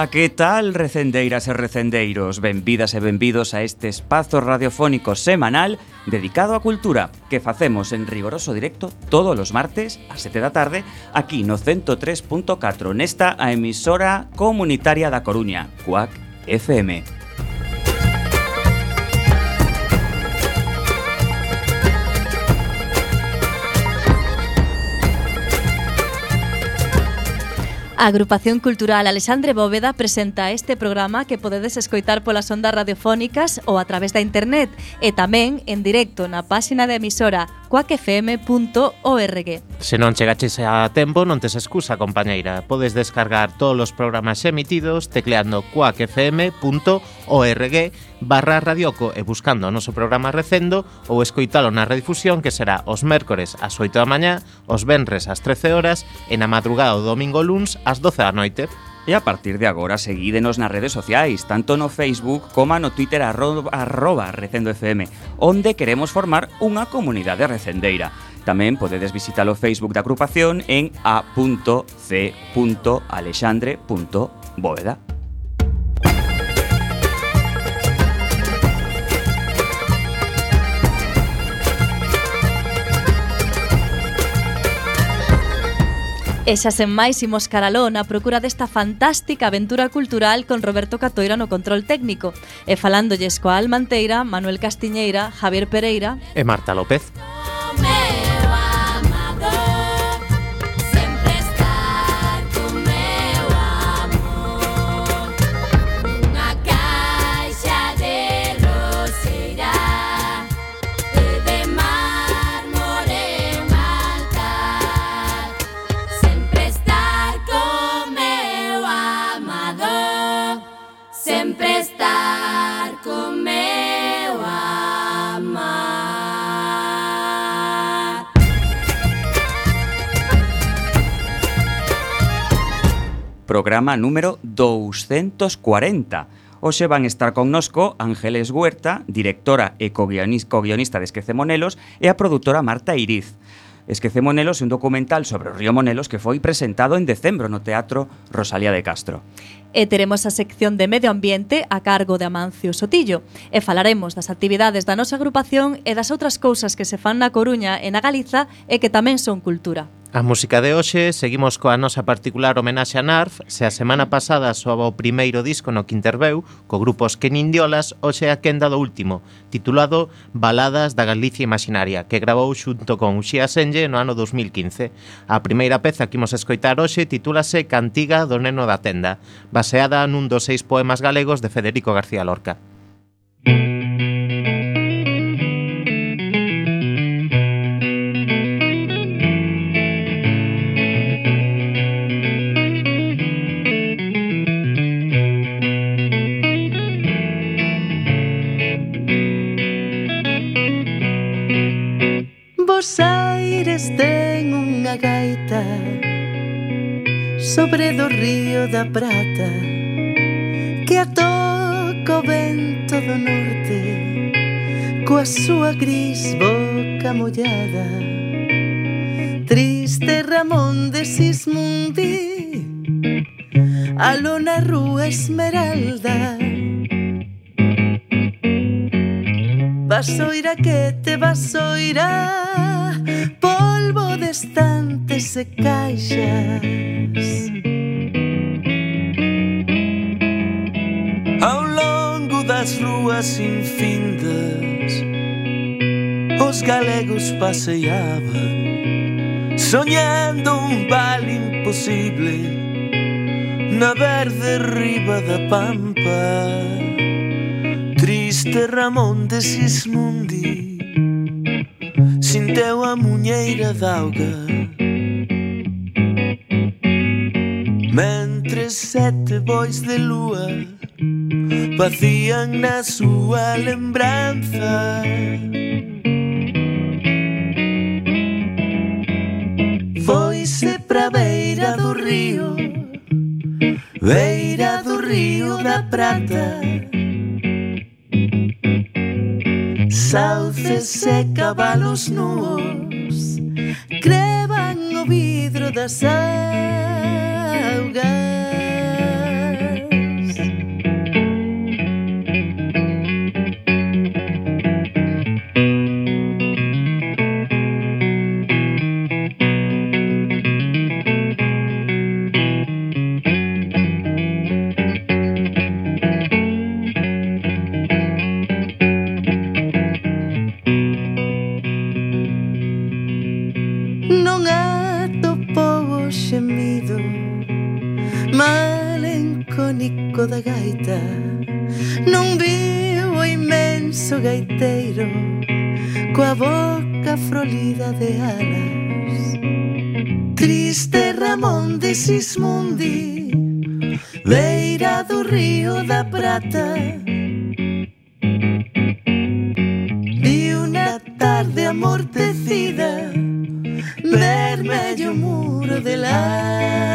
Ola, que tal, recendeiras e recendeiros? Benvidas e benvidos a este espazo radiofónico semanal dedicado á cultura que facemos en rigoroso directo todos os martes a 7 da tarde aquí no 103.4 nesta a emisora comunitaria da Coruña, CUAC FM. A Agrupación Cultural Alexandre Bóveda presenta este programa que podedes escoitar polas ondas radiofónicas ou a través da internet e tamén en directo na páxina da emisora cuacfm.org. Se non chegaches a tempo, non tes excusa, compañeira. Podes descargar todos os programas emitidos tecleando cuacfm.org barra radioco e buscando o noso programa recendo ou escoitalo na redifusión que será os mércores ás 8 da mañá, os venres ás 13 horas e na madrugada o domingo luns ás 12 da noite. E a partir de agora seguídenos nas redes sociais, tanto no Facebook como no Twitter arroba, arroba Recendo FM, onde queremos formar unha comunidade recendeira. Tamén podedes visitar o Facebook da agrupación en a.c.alexandre.bóveda. E xa sen máis imos caralón a procura desta fantástica aventura cultural con Roberto Catoira no control técnico e falándolles coa Almanteira, Manuel Castiñeira, Javier Pereira e Marta López. programa número 240. Hoxe van estar connosco Ángeles Huerta, directora e co-guionista de Esquecemonelos, e a produtora Marta Iriz. Esquecemonelos é un documental sobre o río Monelos que foi presentado en decembro no Teatro Rosalía de Castro. E teremos a sección de Medio Ambiente a cargo de Amancio Sotillo e falaremos das actividades da nosa agrupación e das outras cousas que se fan na Coruña e na Galiza e que tamén son cultura. A música de hoxe seguimos coa nosa particular homenaxe a Narf. Se a semana pasada soaba o primeiro disco no Quinterbeu Co grupo Os Quenindiolas Hoxe a quenda do último Titulado Baladas da Galicia Imaginaria Que grabou xunto con Uxía Senlle no ano 2015 A primeira peza que imos escoitar hoxe Titúlase Cantiga do Neno da Tenda Baseada nun dos seis poemas galegos de Federico García Lorca. río da Prata Que atoca o vento do norte Coa súa gris boca mollada. Triste Ramón de Sismundi A lona rúa esmeralda. Vasoira que te vasoira paseaba, soñando un val imposible na verde riba da pampa. Triste Ramón de Sismundi, sinteu a muñeira d'auga. Mentre sete bois de lúa vacían na súa lembranza sauces e cabalos nuos Crevan o vidro das augas Prata Vi unha tarde amortecida Vermello muro de lama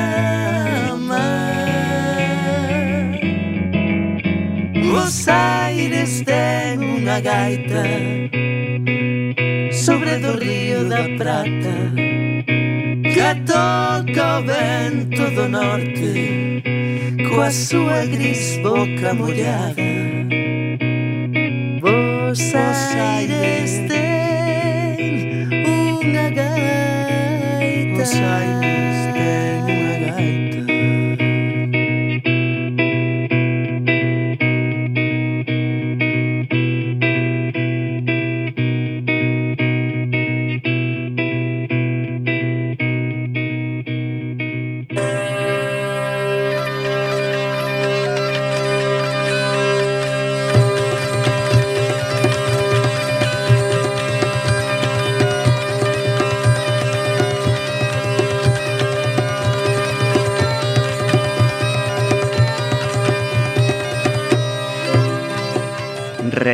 Os aires ten unha gaita Sobre do río da Prata Que toca o vento do norte Coa súa gris amour.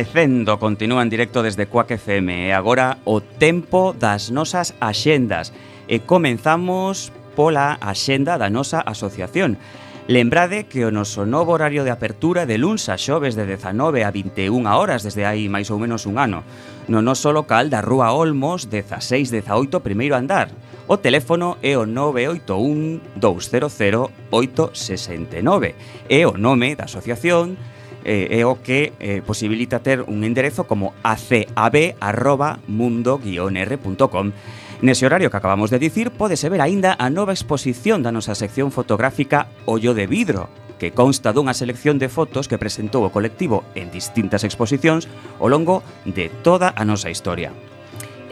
Recendo continúa en directo desde Cuac FM e agora o tempo das nosas axendas e comenzamos pola axenda da nosa asociación. Lembrade que o noso novo horario de apertura de luns a xoves de 19 a 21 horas desde hai máis ou menos un ano. No noso local da Rúa Olmos, 16-18, primeiro andar. O teléfono é o 981-200-869 e o nome da asociación eh, é o que eh, posibilita ter un enderezo como acab.mundo-r.com. Nese horario que acabamos de dicir, podese ver aínda a nova exposición da nosa sección fotográfica Ollo de Vidro, que consta dunha selección de fotos que presentou o colectivo en distintas exposicións ao longo de toda a nosa historia.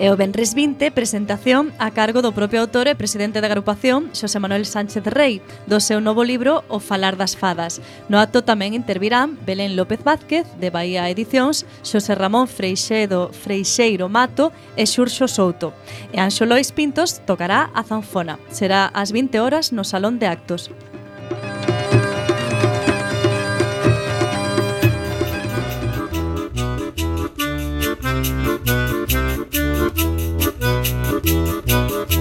E o Benres 20, presentación a cargo do propio autor e presidente da agrupación, Xosé Manuel Sánchez Rey, do seu novo libro O Falar das Fadas. No acto tamén intervirán Belén López Vázquez, de Bahía Edicións, Xosé Ramón Freixedo Freixeiro Mato e Xurxo Souto. E Anxo Lois Pintos tocará a zanfona. Será ás 20 horas no Salón de Actos. Thank you.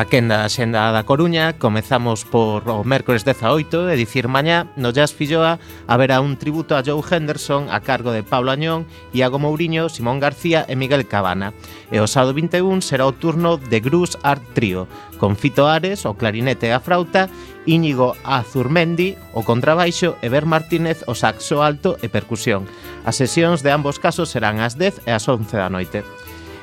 a quenda da xenda da Coruña Comezamos por o mércores 18 E dicir mañá no Jazz Filloa Haberá un tributo a Joe Henderson A cargo de Pablo Añón, Iago Mourinho Simón García e Miguel Cabana E o sábado 21 será o turno de Grus Art Trio Con Fito Ares, o clarinete e a frauta Íñigo Azurmendi, o contrabaixo e Ber Martínez, o saxo alto e percusión. As sesións de ambos casos serán ás 10 e ás 11 da noite.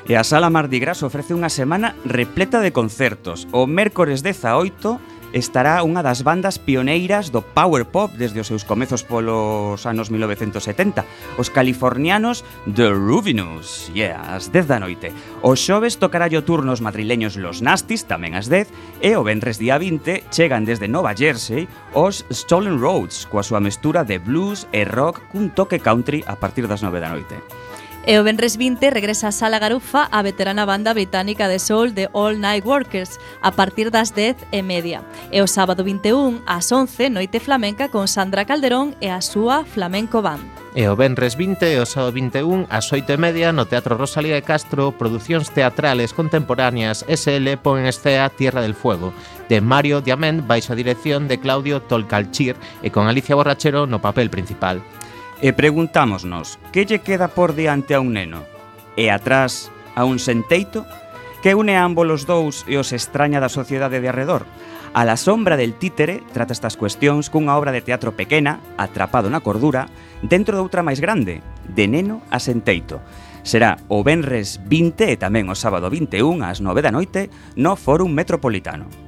E a Sala Mardi Gras ofrece unha semana repleta de concertos. O mércores 18 estará unha das bandas pioneiras do power pop desde os seus comezos polos anos 1970, os californianos The Rubinus, yeah, as 10 da noite. O xoves tocará o turno os madrileños Los Nastis, tamén as 10, e o venres día 20 chegan desde Nova Jersey os Stolen Roads, coa súa mestura de blues e rock cun toque country a partir das 9 da noite. E o Benres 20 regresa a Sala Garufa a veterana banda británica de soul de All Night Workers a partir das 10 e media. E o sábado 21 ás 11 noite flamenca con Sandra Calderón e a súa Flamenco Band. E o Benres 20 e o sábado 21 ás 8 e media no Teatro Rosalía de Castro producións teatrales contemporáneas SL pon en escena Tierra del Fuego de Mario Diamant baixo a dirección de Claudio Tolcalchir e con Alicia Borrachero no papel principal e preguntámonos que lle queda por diante a un neno e atrás a un senteito que une a ambos os dous e os extraña da sociedade de arredor. A la sombra del títere trata estas cuestións cunha obra de teatro pequena, atrapado na cordura, dentro doutra máis grande, de neno a senteito. Será o Benres 20 e tamén o sábado 21 ás 9 da noite no Fórum Metropolitano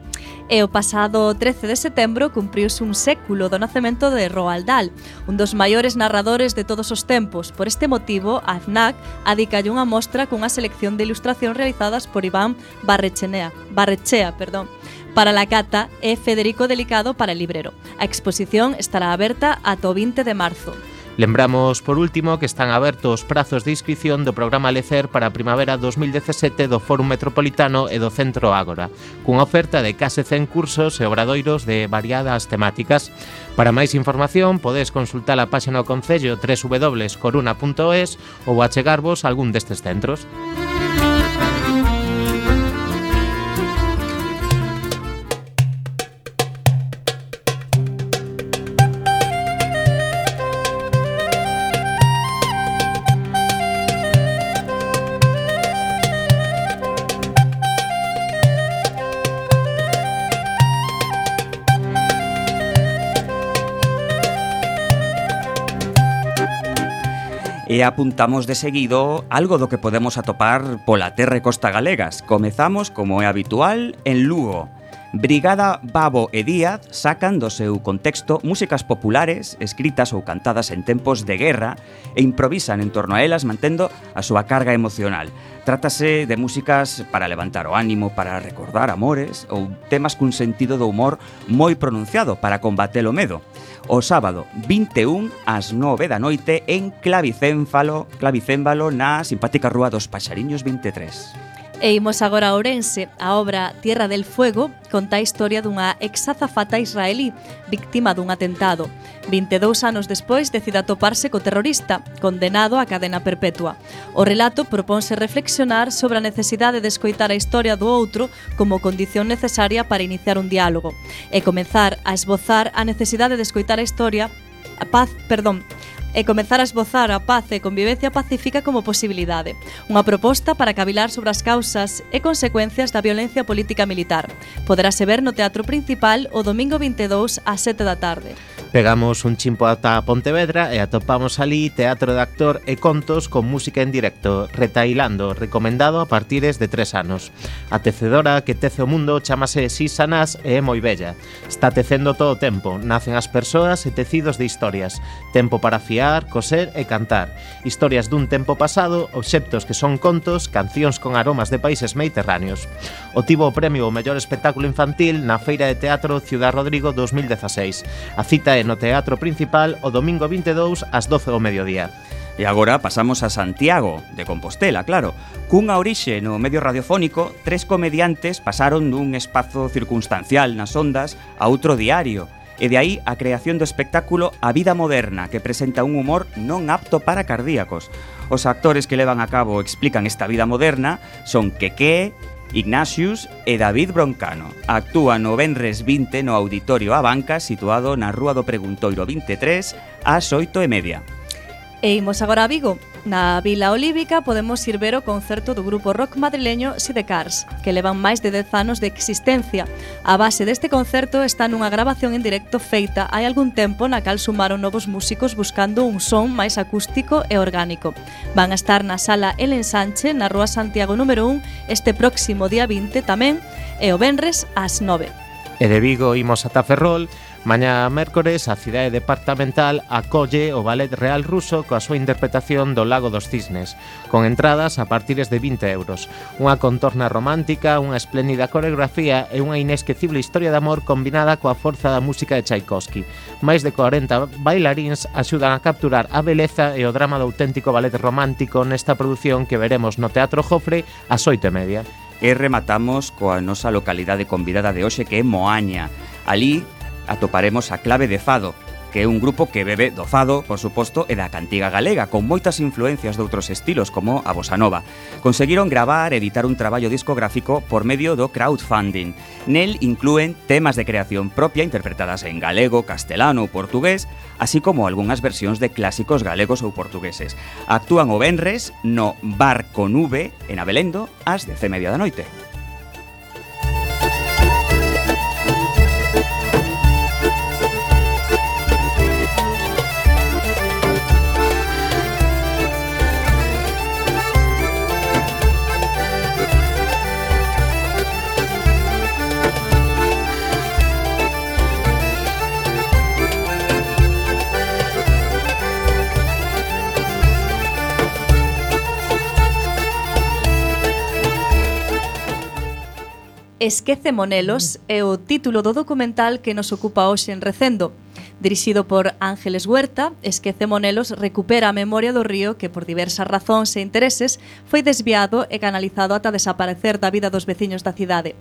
e o pasado 13 de setembro cumpriuse un século do nacemento de Roald Dahl, un dos maiores narradores de todos os tempos. Por este motivo, a FNAC adicalle unha mostra cunha selección de ilustración realizadas por Iván Barrechenea, Barrechea, perdón, para la cata e Federico Delicado para el librero. A exposición estará aberta ata o 20 de marzo. Lembramos, por último, que están abertos os prazos de inscripción do programa Lecer para a primavera 2017 do Fórum Metropolitano e do Centro Ágora, cunha oferta de case 100 cursos e obradoiros de variadas temáticas. Para máis información, podes consultar a página do Concello www.coruna.es ou achegarvos a algún destes centros. E apuntamos de seguido algo do que podemos atopar pola terra e costa galegas. Comezamos, como é habitual, en Lugo. Brigada Babo e Díaz sacan do seu contexto músicas populares escritas ou cantadas en tempos de guerra e improvisan en torno a elas mantendo a súa carga emocional. Trátase de músicas para levantar o ánimo, para recordar amores ou temas cun sentido do humor moi pronunciado para combater o medo o sábado 21 ás 9 da noite en Clavicénfalo, Clavicénfalo na simpática Rúa dos Paxariños 23. E imos agora a Ourense. A obra Tierra del Fuego conta a historia dunha exazafata israelí víctima dun atentado. 22 anos despois decide atoparse co terrorista, condenado á cadena perpetua. O relato propónse reflexionar sobre a necesidade de escoitar a historia do outro como condición necesaria para iniciar un diálogo e comenzar a esbozar a necesidade de escoitar a historia a paz, perdón, e comezar a esbozar a paz e convivencia pacífica como posibilidade. Unha proposta para cavilar sobre as causas e consecuencias da violencia política militar. Poderase ver no Teatro Principal o domingo 22 ás 7 da tarde. Pegamos un chimpo ata Pontevedra e atopamos ali teatro de actor e contos con música en directo, retailando, recomendado a partires de tres anos. A tecedora que tece o mundo chamase Sisanás e é moi bella. Está tecendo todo o tempo, nacen as persoas e tecidos de historias. Tempo para fiar crear, coser e cantar. Historias dun tempo pasado, obxectos que son contos, cancións con aromas de países mediterráneos. O tivo o premio ao mellor espectáculo infantil na Feira de Teatro Ciudad Rodrigo 2016. A cita é no Teatro Principal o domingo 22 ás 12 do mediodía. E agora pasamos a Santiago, de Compostela, claro. Cunha orixe no medio radiofónico, tres comediantes pasaron dun espazo circunstancial nas ondas a outro diario, E de aí a creación do espectáculo A Vida Moderna, que presenta un humor non apto para cardíacos. Os actores que levan a cabo explican esta vida moderna son Keke, Ignatius e David Broncano. Actúa no Benres 20 no Auditorio A Banca, situado na Rúa do Preguntoiro 23, ás 8 e media. E imos agora a Vigo, Na Vila Olívica podemos ir ver o concerto do grupo rock madrileño Sidecars, que levan máis de 10 anos de existencia. A base deste concerto está nunha grabación en directo feita hai algún tempo na cal sumaron novos músicos buscando un son máis acústico e orgánico. Van a estar na sala El Ensanche, na Rúa Santiago número 1, este próximo día 20 tamén, e o Benres ás 9. E de Vigo imos ata Ferrol, Mañá mércores, a cidade departamental acolle o Ballet Real Ruso coa súa interpretación do Lago dos Cisnes, con entradas a partires de 20 euros. Unha contorna romántica, unha espléndida coreografía e unha inesquecible historia de amor combinada coa forza da música de Tchaikovsky. Máis de 40 bailaríns axudan a capturar a beleza e o drama do auténtico ballet romántico nesta produción que veremos no Teatro Jofre ás 8 e media. E rematamos coa nosa localidade convidada de hoxe que é Moaña. Alí atoparemos a clave de Fado, que é un grupo que bebe do fado, por suposto, e da cantiga galega, con moitas influencias de outros estilos, como a bossa nova. Conseguiron gravar e editar un traballo discográfico por medio do crowdfunding. Nel incluen temas de creación propia interpretadas en galego, castelano ou portugués, así como algunhas versións de clásicos galegos ou portugueses. Actúan o Benres no Bar con V, en Abelendo, ás 10 media da noite. Esquece Monelos é o título do documental que nos ocupa hoxe en Recendo dirixido por Ángeles Huerta, Esquece Monelos recupera a memoria do río que por diversas razóns e intereses foi desviado e canalizado ata desaparecer da vida dos veciños da cidade.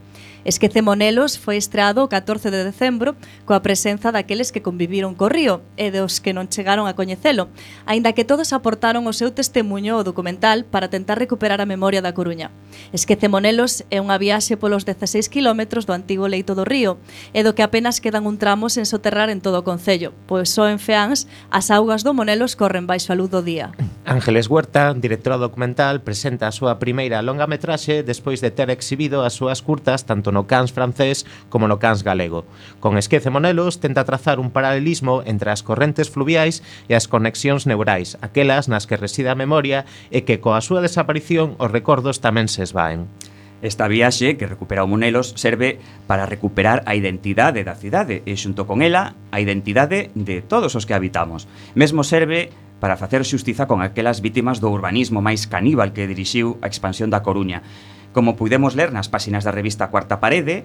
Esquece Monelos foi estreado o 14 de decembro coa presenza daqueles que conviviron co río e dos que non chegaron a coñecelo, aínda que todos aportaron o seu testemunho ao documental para tentar recuperar a memoria da Coruña. Esquece Monelos é unha viaxe polos 16 km do antigo leito do río e do que apenas quedan un tramo sen soterrar en todo o concello Concello, pois só en Feáns as augas do Monelos corren baixo a luz do día. Ángeles Huerta, directora documental, presenta a súa primeira longa metraxe despois de ter exhibido as súas curtas tanto no Cans francés como no Cans galego. Con Esquece Monelos tenta trazar un paralelismo entre as correntes fluviais e as conexións neurais, aquelas nas que reside a memoria e que coa súa desaparición os recordos tamén se esvaen. Esta viaxe que recupera o Monelos serve para recuperar a identidade da cidade e xunto con ela a identidade de todos os que habitamos. Mesmo serve para facer xustiza con aquelas vítimas do urbanismo máis caníbal que dirixiu a expansión da Coruña. Como pudemos ler nas páxinas da revista Cuarta Parede,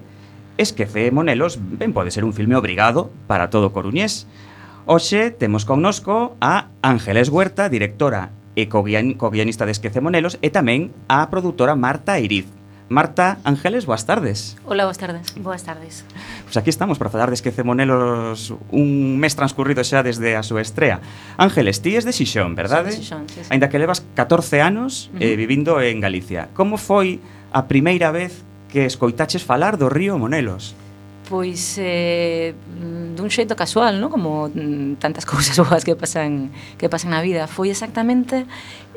Esquece Monelos ben pode ser un filme obrigado para todo coruñés. Oxe temos connosco a Ángeles Huerta, directora e co-guionista de Esquece Monelos e tamén a produtora Marta Iriz. Marta Ángeles, boas tardes. Hola, boas tardes. Boas tardes. Pois pues aquí estamos para falar de Esquecemonelos un mes transcurrido xa desde a súa estrea. Ángeles, ti es de Xixón, verdade? Soy de Xixón, sí, sí. Ainda que levas 14 anos uh -huh. eh, vivindo en Galicia. Como foi a primeira vez que escoitaches falar do río Monelos? Pois eh, dun xeito casual, non? Como mm, tantas cousas boas que pasan que pasan na vida. Foi exactamente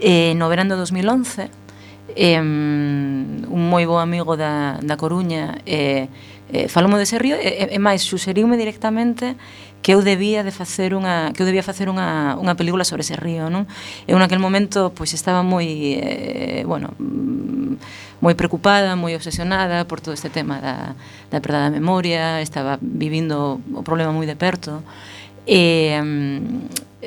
eh, no verano de 2011 eh, un moi bo amigo da, da Coruña eh, eh, falou de ese río e, e máis suxeriume directamente que eu debía de facer unha que eu debía facer unha, unha película sobre ese río, non? Eu naquel momento pois estaba moi eh, bueno, mm, moi preocupada, moi obsesionada por todo este tema da da perda da memoria, estaba vivindo o problema moi de perto. E eh,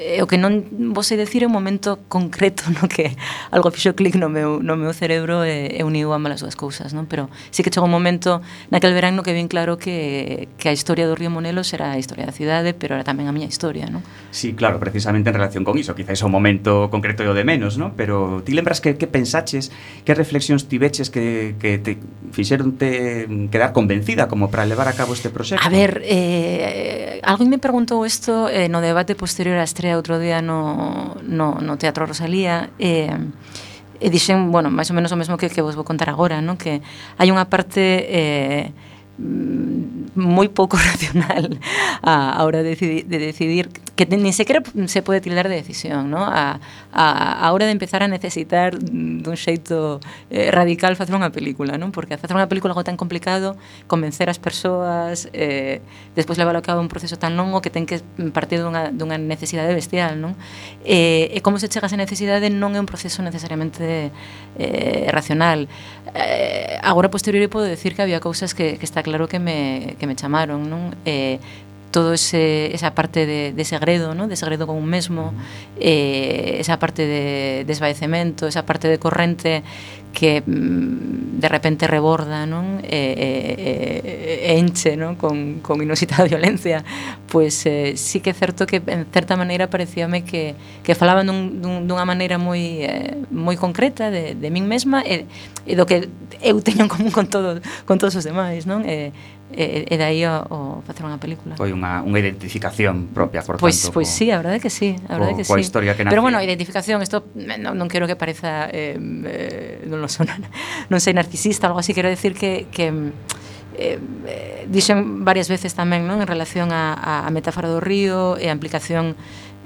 Eh, o que non vos sei decir é un momento concreto no que algo fixo clic no meu, no meu cerebro e, e uniu ambas as dúas cousas, non? Pero sí que chegou un momento naquel verán no que vin claro que, que a historia do Río Monelos era a historia da cidade, pero era tamén a miña historia, non? Sí, claro, precisamente en relación con iso, quizáis o momento concreto e o de menos, non? Pero ti lembras que, que pensaches, que reflexións tiveches que, que te fixeron te quedar convencida como para levar a cabo este proxecto? A ver, eh, alguén me preguntou isto eh, no debate posterior a estrela Castilla outro día no, no, no Teatro Rosalía e, e dixen, bueno, máis ou menos o mesmo que, que vos vou contar agora, non? que hai unha parte eh, Mm, moi pouco racional a, a hora de decidir, de decidir, que ni sequera se pode tildar de decisión, ¿no? A, a, a hora de empezar a necesitar dun xeito eh, radical facer unha película, non? Porque facer unha película algo tan complicado, convencer as persoas, eh, despois levar a cabo un proceso tan longo que ten que partir dunha, dunha necesidade bestial, non? Eh, e como se chega a esa necesidade non é un proceso necesariamente eh, racional eh, agora posteriori podo decir que había cousas que, que está claro que me, que me chamaron, non? Eh, todo ese, esa parte de, de segredo, ¿no? de segredo con un mesmo, eh, esa parte de, desvaecemento, esa parte de corrente que mm, de repente reborda non? E, e, e enche non? Con, con inusitada violencia pois eh, sí que é certo que en certa maneira parecíame que, que falaba dun, dun, dunha maneira moi, eh, moi concreta de, de min mesma e, e do que eu teño en común con, todo, con todos os demais, non? E, e, e dai o, o facer unha película. Foi unha, unha identificación propia, por pois, tanto. Pois co, sí, a verdade que sí, a verdade co, que sí. historia que. Pero bueno, identificación, isto eh, non, non quero que pareza eh, eh, non lo son, non sei narcisista, algo así, quero decir que, que eh, dixen varias veces tamén non en relación a, a metáfora do río e a implicación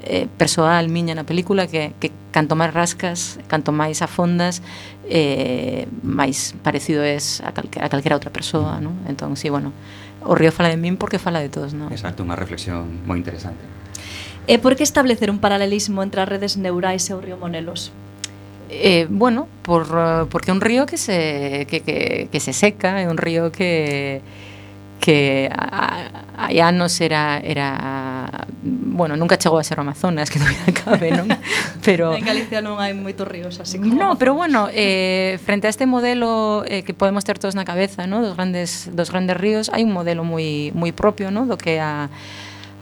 eh, persoal miña na película que, que canto máis rascas, canto máis afondas eh, máis parecido es a, calque, a calquera outra persoa non? entón si, sí, bueno o río fala de min porque fala de todos non? Exacto, unha reflexión moi interesante E por que establecer un paralelismo entre as redes neurais e o río Monelos? Eh, bueno, por, eh, porque é un río que se, que, que, que se seca, é un río que que hai anos era era bueno, nunca chegou a ser o Amazonas, que dúbida cabe, non? Pero en Galicia non hai moitos ríos así como No, pero bueno, eh frente a este modelo eh, que podemos ter todos na cabeza, ¿no? dos grandes dos grandes ríos, hai un modelo moi moi propio, ¿no? do que a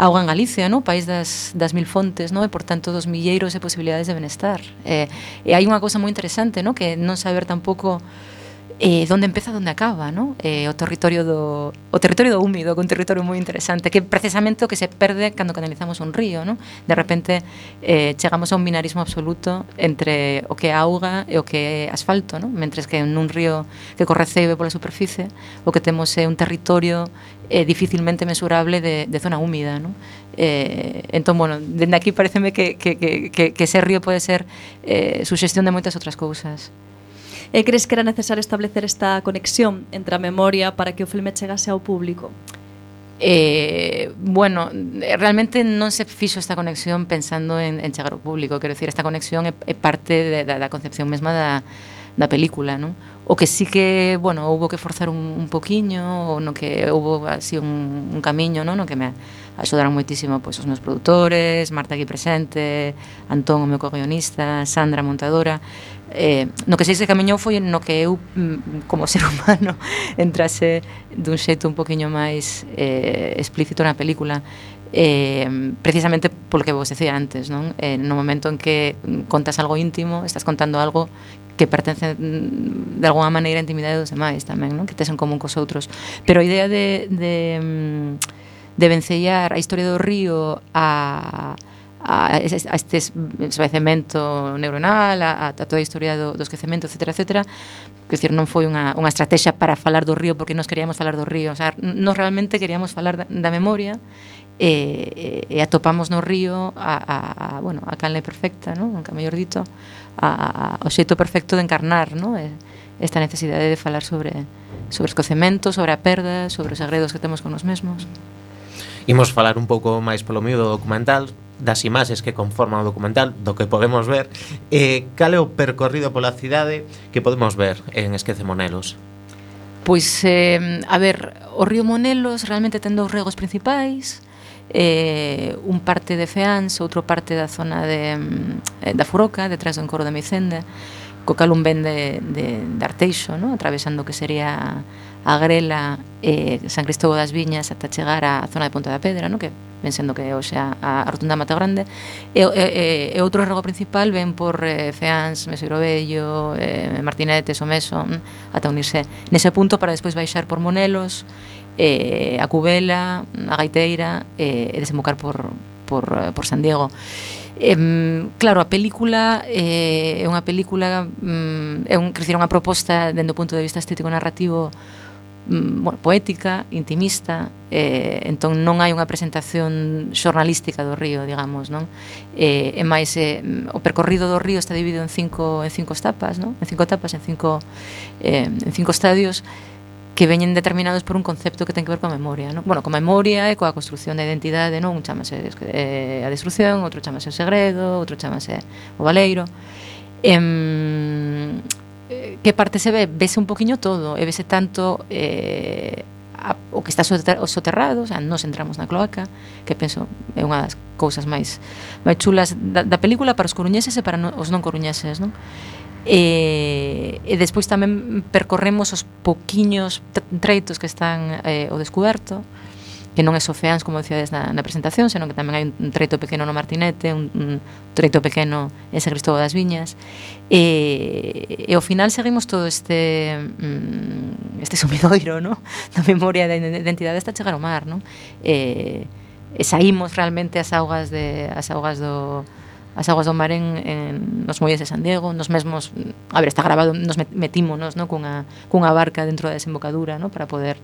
auga en Galicia, no? país das, das mil fontes, no? e por tanto dos milleiros de posibilidades de benestar. Eh, e hai unha cousa moi interesante, no? que non saber tampouco eh, donde empeza, donde acaba, no? eh, o territorio do o territorio do húmido, que é un territorio moi interesante, que precisamente o que se perde cando canalizamos un río, no? De repente eh, chegamos a un binarismo absoluto entre o que é auga e o que é asfalto, no? Mentres que nun río que corre cebe pola superficie, o que temos é un territorio eh, dificilmente mesurable de, de zona húmida. ¿no? Eh, entón, bueno, dende aquí pareceme que, que, que, que ese río pode ser eh, suxestión de moitas outras cousas. E crees que era necesario establecer esta conexión entre a memoria para que o filme chegase ao público? Eh, bueno, realmente non se fixo esta conexión pensando en, en chegar ao público, quero decir, esta conexión é, é parte de, da, da concepción mesma da, da película, non? O que sí que, bueno, houve que forzar un, un poquiño, no que houve así un, un camiño, non? No que me axudaron moitísimo pois, os meus produtores, Marta aquí presente, Antón, o meu co-guionista, Sandra, montadora. Eh, no que se ese camiñou foi no que eu, mm, como ser humano, entrase dun xeito un poquinho máis eh, explícito na película eh, precisamente polo que vos decía antes, non? Eh, no momento en que mm, contas algo íntimo, estás contando algo que pertencen mm, de alguma maneira a intimidade dos demais tamén, non? que tes en común cos outros. Pero a idea de, de, mm, de vencellar a historia do río a, a, a este esvaecemento neuronal, a, a toda a historia do, do esquecemento, etc, etc, que decir, non foi unha, unha estrategia para falar do río porque nos queríamos falar do río, o sea, nos realmente queríamos falar da, da memoria e, e, e atopamos no río a, a, a, bueno, a canle perfecta, non? Nunca mellor dito, a, a, o xeito perfecto de encarnar no? esta necesidade de falar sobre, sobre os cocementos, sobre a perda, sobre os agredos que temos con nos mesmos. Imos falar un pouco máis polo medio do documental, das imaxes que conforman o documental, do que podemos ver. Eh, cal é o percorrido pola cidade que podemos ver en Esquece Monelos? Pois, eh, a ver, o río Monelos realmente ten dous regos principais, eh, un parte de Feáns, outro parte da zona de, mm, eh, da Furoca, detrás do encoro de Micende, co cal un ben de, de, de Arteixo, no? atravesando que sería a Grela e eh, San Cristóbal das Viñas ata chegar á zona de Ponta da Pedra, no? que ven sendo que hoxe a, a Rotunda Mata Grande. E, e, e outro rego principal ven por eh, Feáns, Meseiro Bello, eh, Martinete, Someso, mm, ata unirse nese punto para despois baixar por Monelos eh, a Cubela, a Gaiteira eh, e desembocar por, por, eh, por San Diego. Eh, claro, a película eh, é unha película mm, é un, crecer unha proposta dende o punto de vista estético narrativo mm, bueno, poética, intimista eh, entón non hai unha presentación xornalística do río, digamos non? Eh, e máis eh, o percorrido do río está dividido en cinco, en cinco etapas non? en cinco etapas, en cinco, eh, en cinco estadios que veñen determinados por un concepto que ten que ver coa memoria, non? Bueno, coa memoria e coa construción da identidade, non? Un chamase eh, a destrucción, outro chamase o segredo, outro chamase o valeiro. Em, eh, que parte se ve? Vese un poquinho todo, e vese tanto eh, a, o que está soterrado, o sea, nos entramos na cloaca, que penso é unha das cousas máis máis chulas da, da película para os coruñeses e para no, os non coruñeses, non? E, e despois tamén percorremos os poquiños treitos que están eh, ao descoberto, que non é sofeans, como decíades na, na presentación, senón que tamén hai un treito pequeno no Martinete, un, un treito pequeno en San Cristóbal das Viñas, e, e ao final seguimos todo este mm, este sumidoiro, no? da memoria da identidade hasta chegar ao mar, no? E, e saímos realmente as augas de as augas do as aguas do mar en, en nos muelles de San Diego, nos mesmos, a ver, está grabado, nos metímonos, no, cunha cunha barca dentro da desembocadura, no, para poder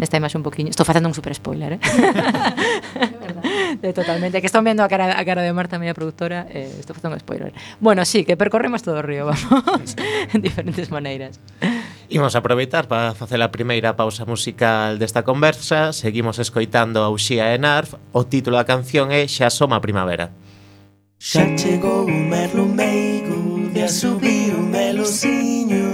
nesta imaxe un poquinho. Estou facendo un super spoiler, eh. de totalmente, que están vendo a cara a cara de Marta, a miña produtora, eh, estou facendo un spoiler. Bueno, sí, que percorremos todo o río, vamos, en diferentes maneiras. Imos aproveitar para facer a primeira pausa musical desta conversa, seguimos escoitando a Uxía e Narf, o título da canción é Xa soma primavera. Xa chegou o merlo meigo de asubir o melociño.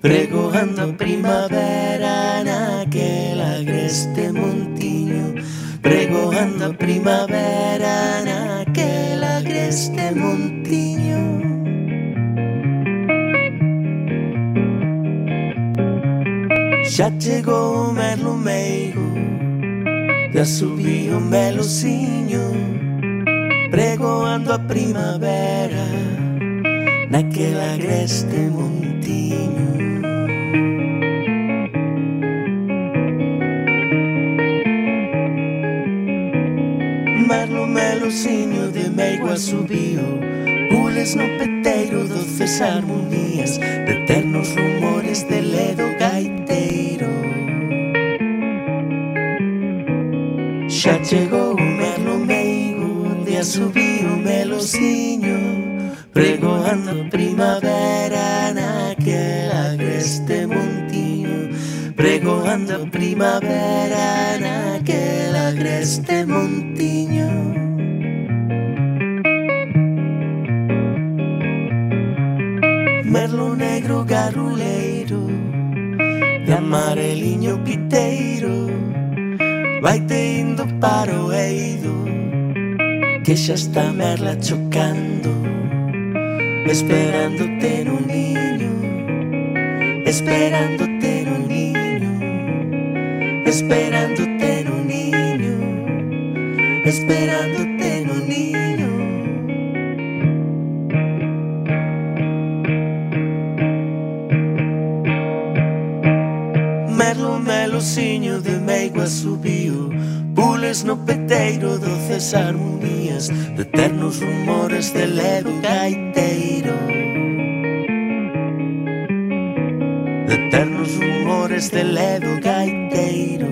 Pregoando a primavera naquel agreste montiño. Pregoando a primavera naquel agreste montiño. Xa chegou o merlo meigo de asubir o melociño pregoando a primavera naquela agreste montiño Mar no de Meigua subiu Pules no peteiro doces harmonías De eternos rumores de ledo gaiteiro. Xa chegou Via subio melosiño Pregoando primavera naquela agreste montiño Pregoando primavera naquela agreste montiño. Merlo negro garuleiro De amareliño piteiro Vai te indo para o eido que xa está merla chocando Esperándote no niño Esperándote no niño Esperándote no niño Esperándote no niño. Merlo, melociño de meigua subiu Pules no peteiro do César Mundial rumores De eternos rumores de ledo gaiteiro. De eternos rumores de ledo gaiteiro.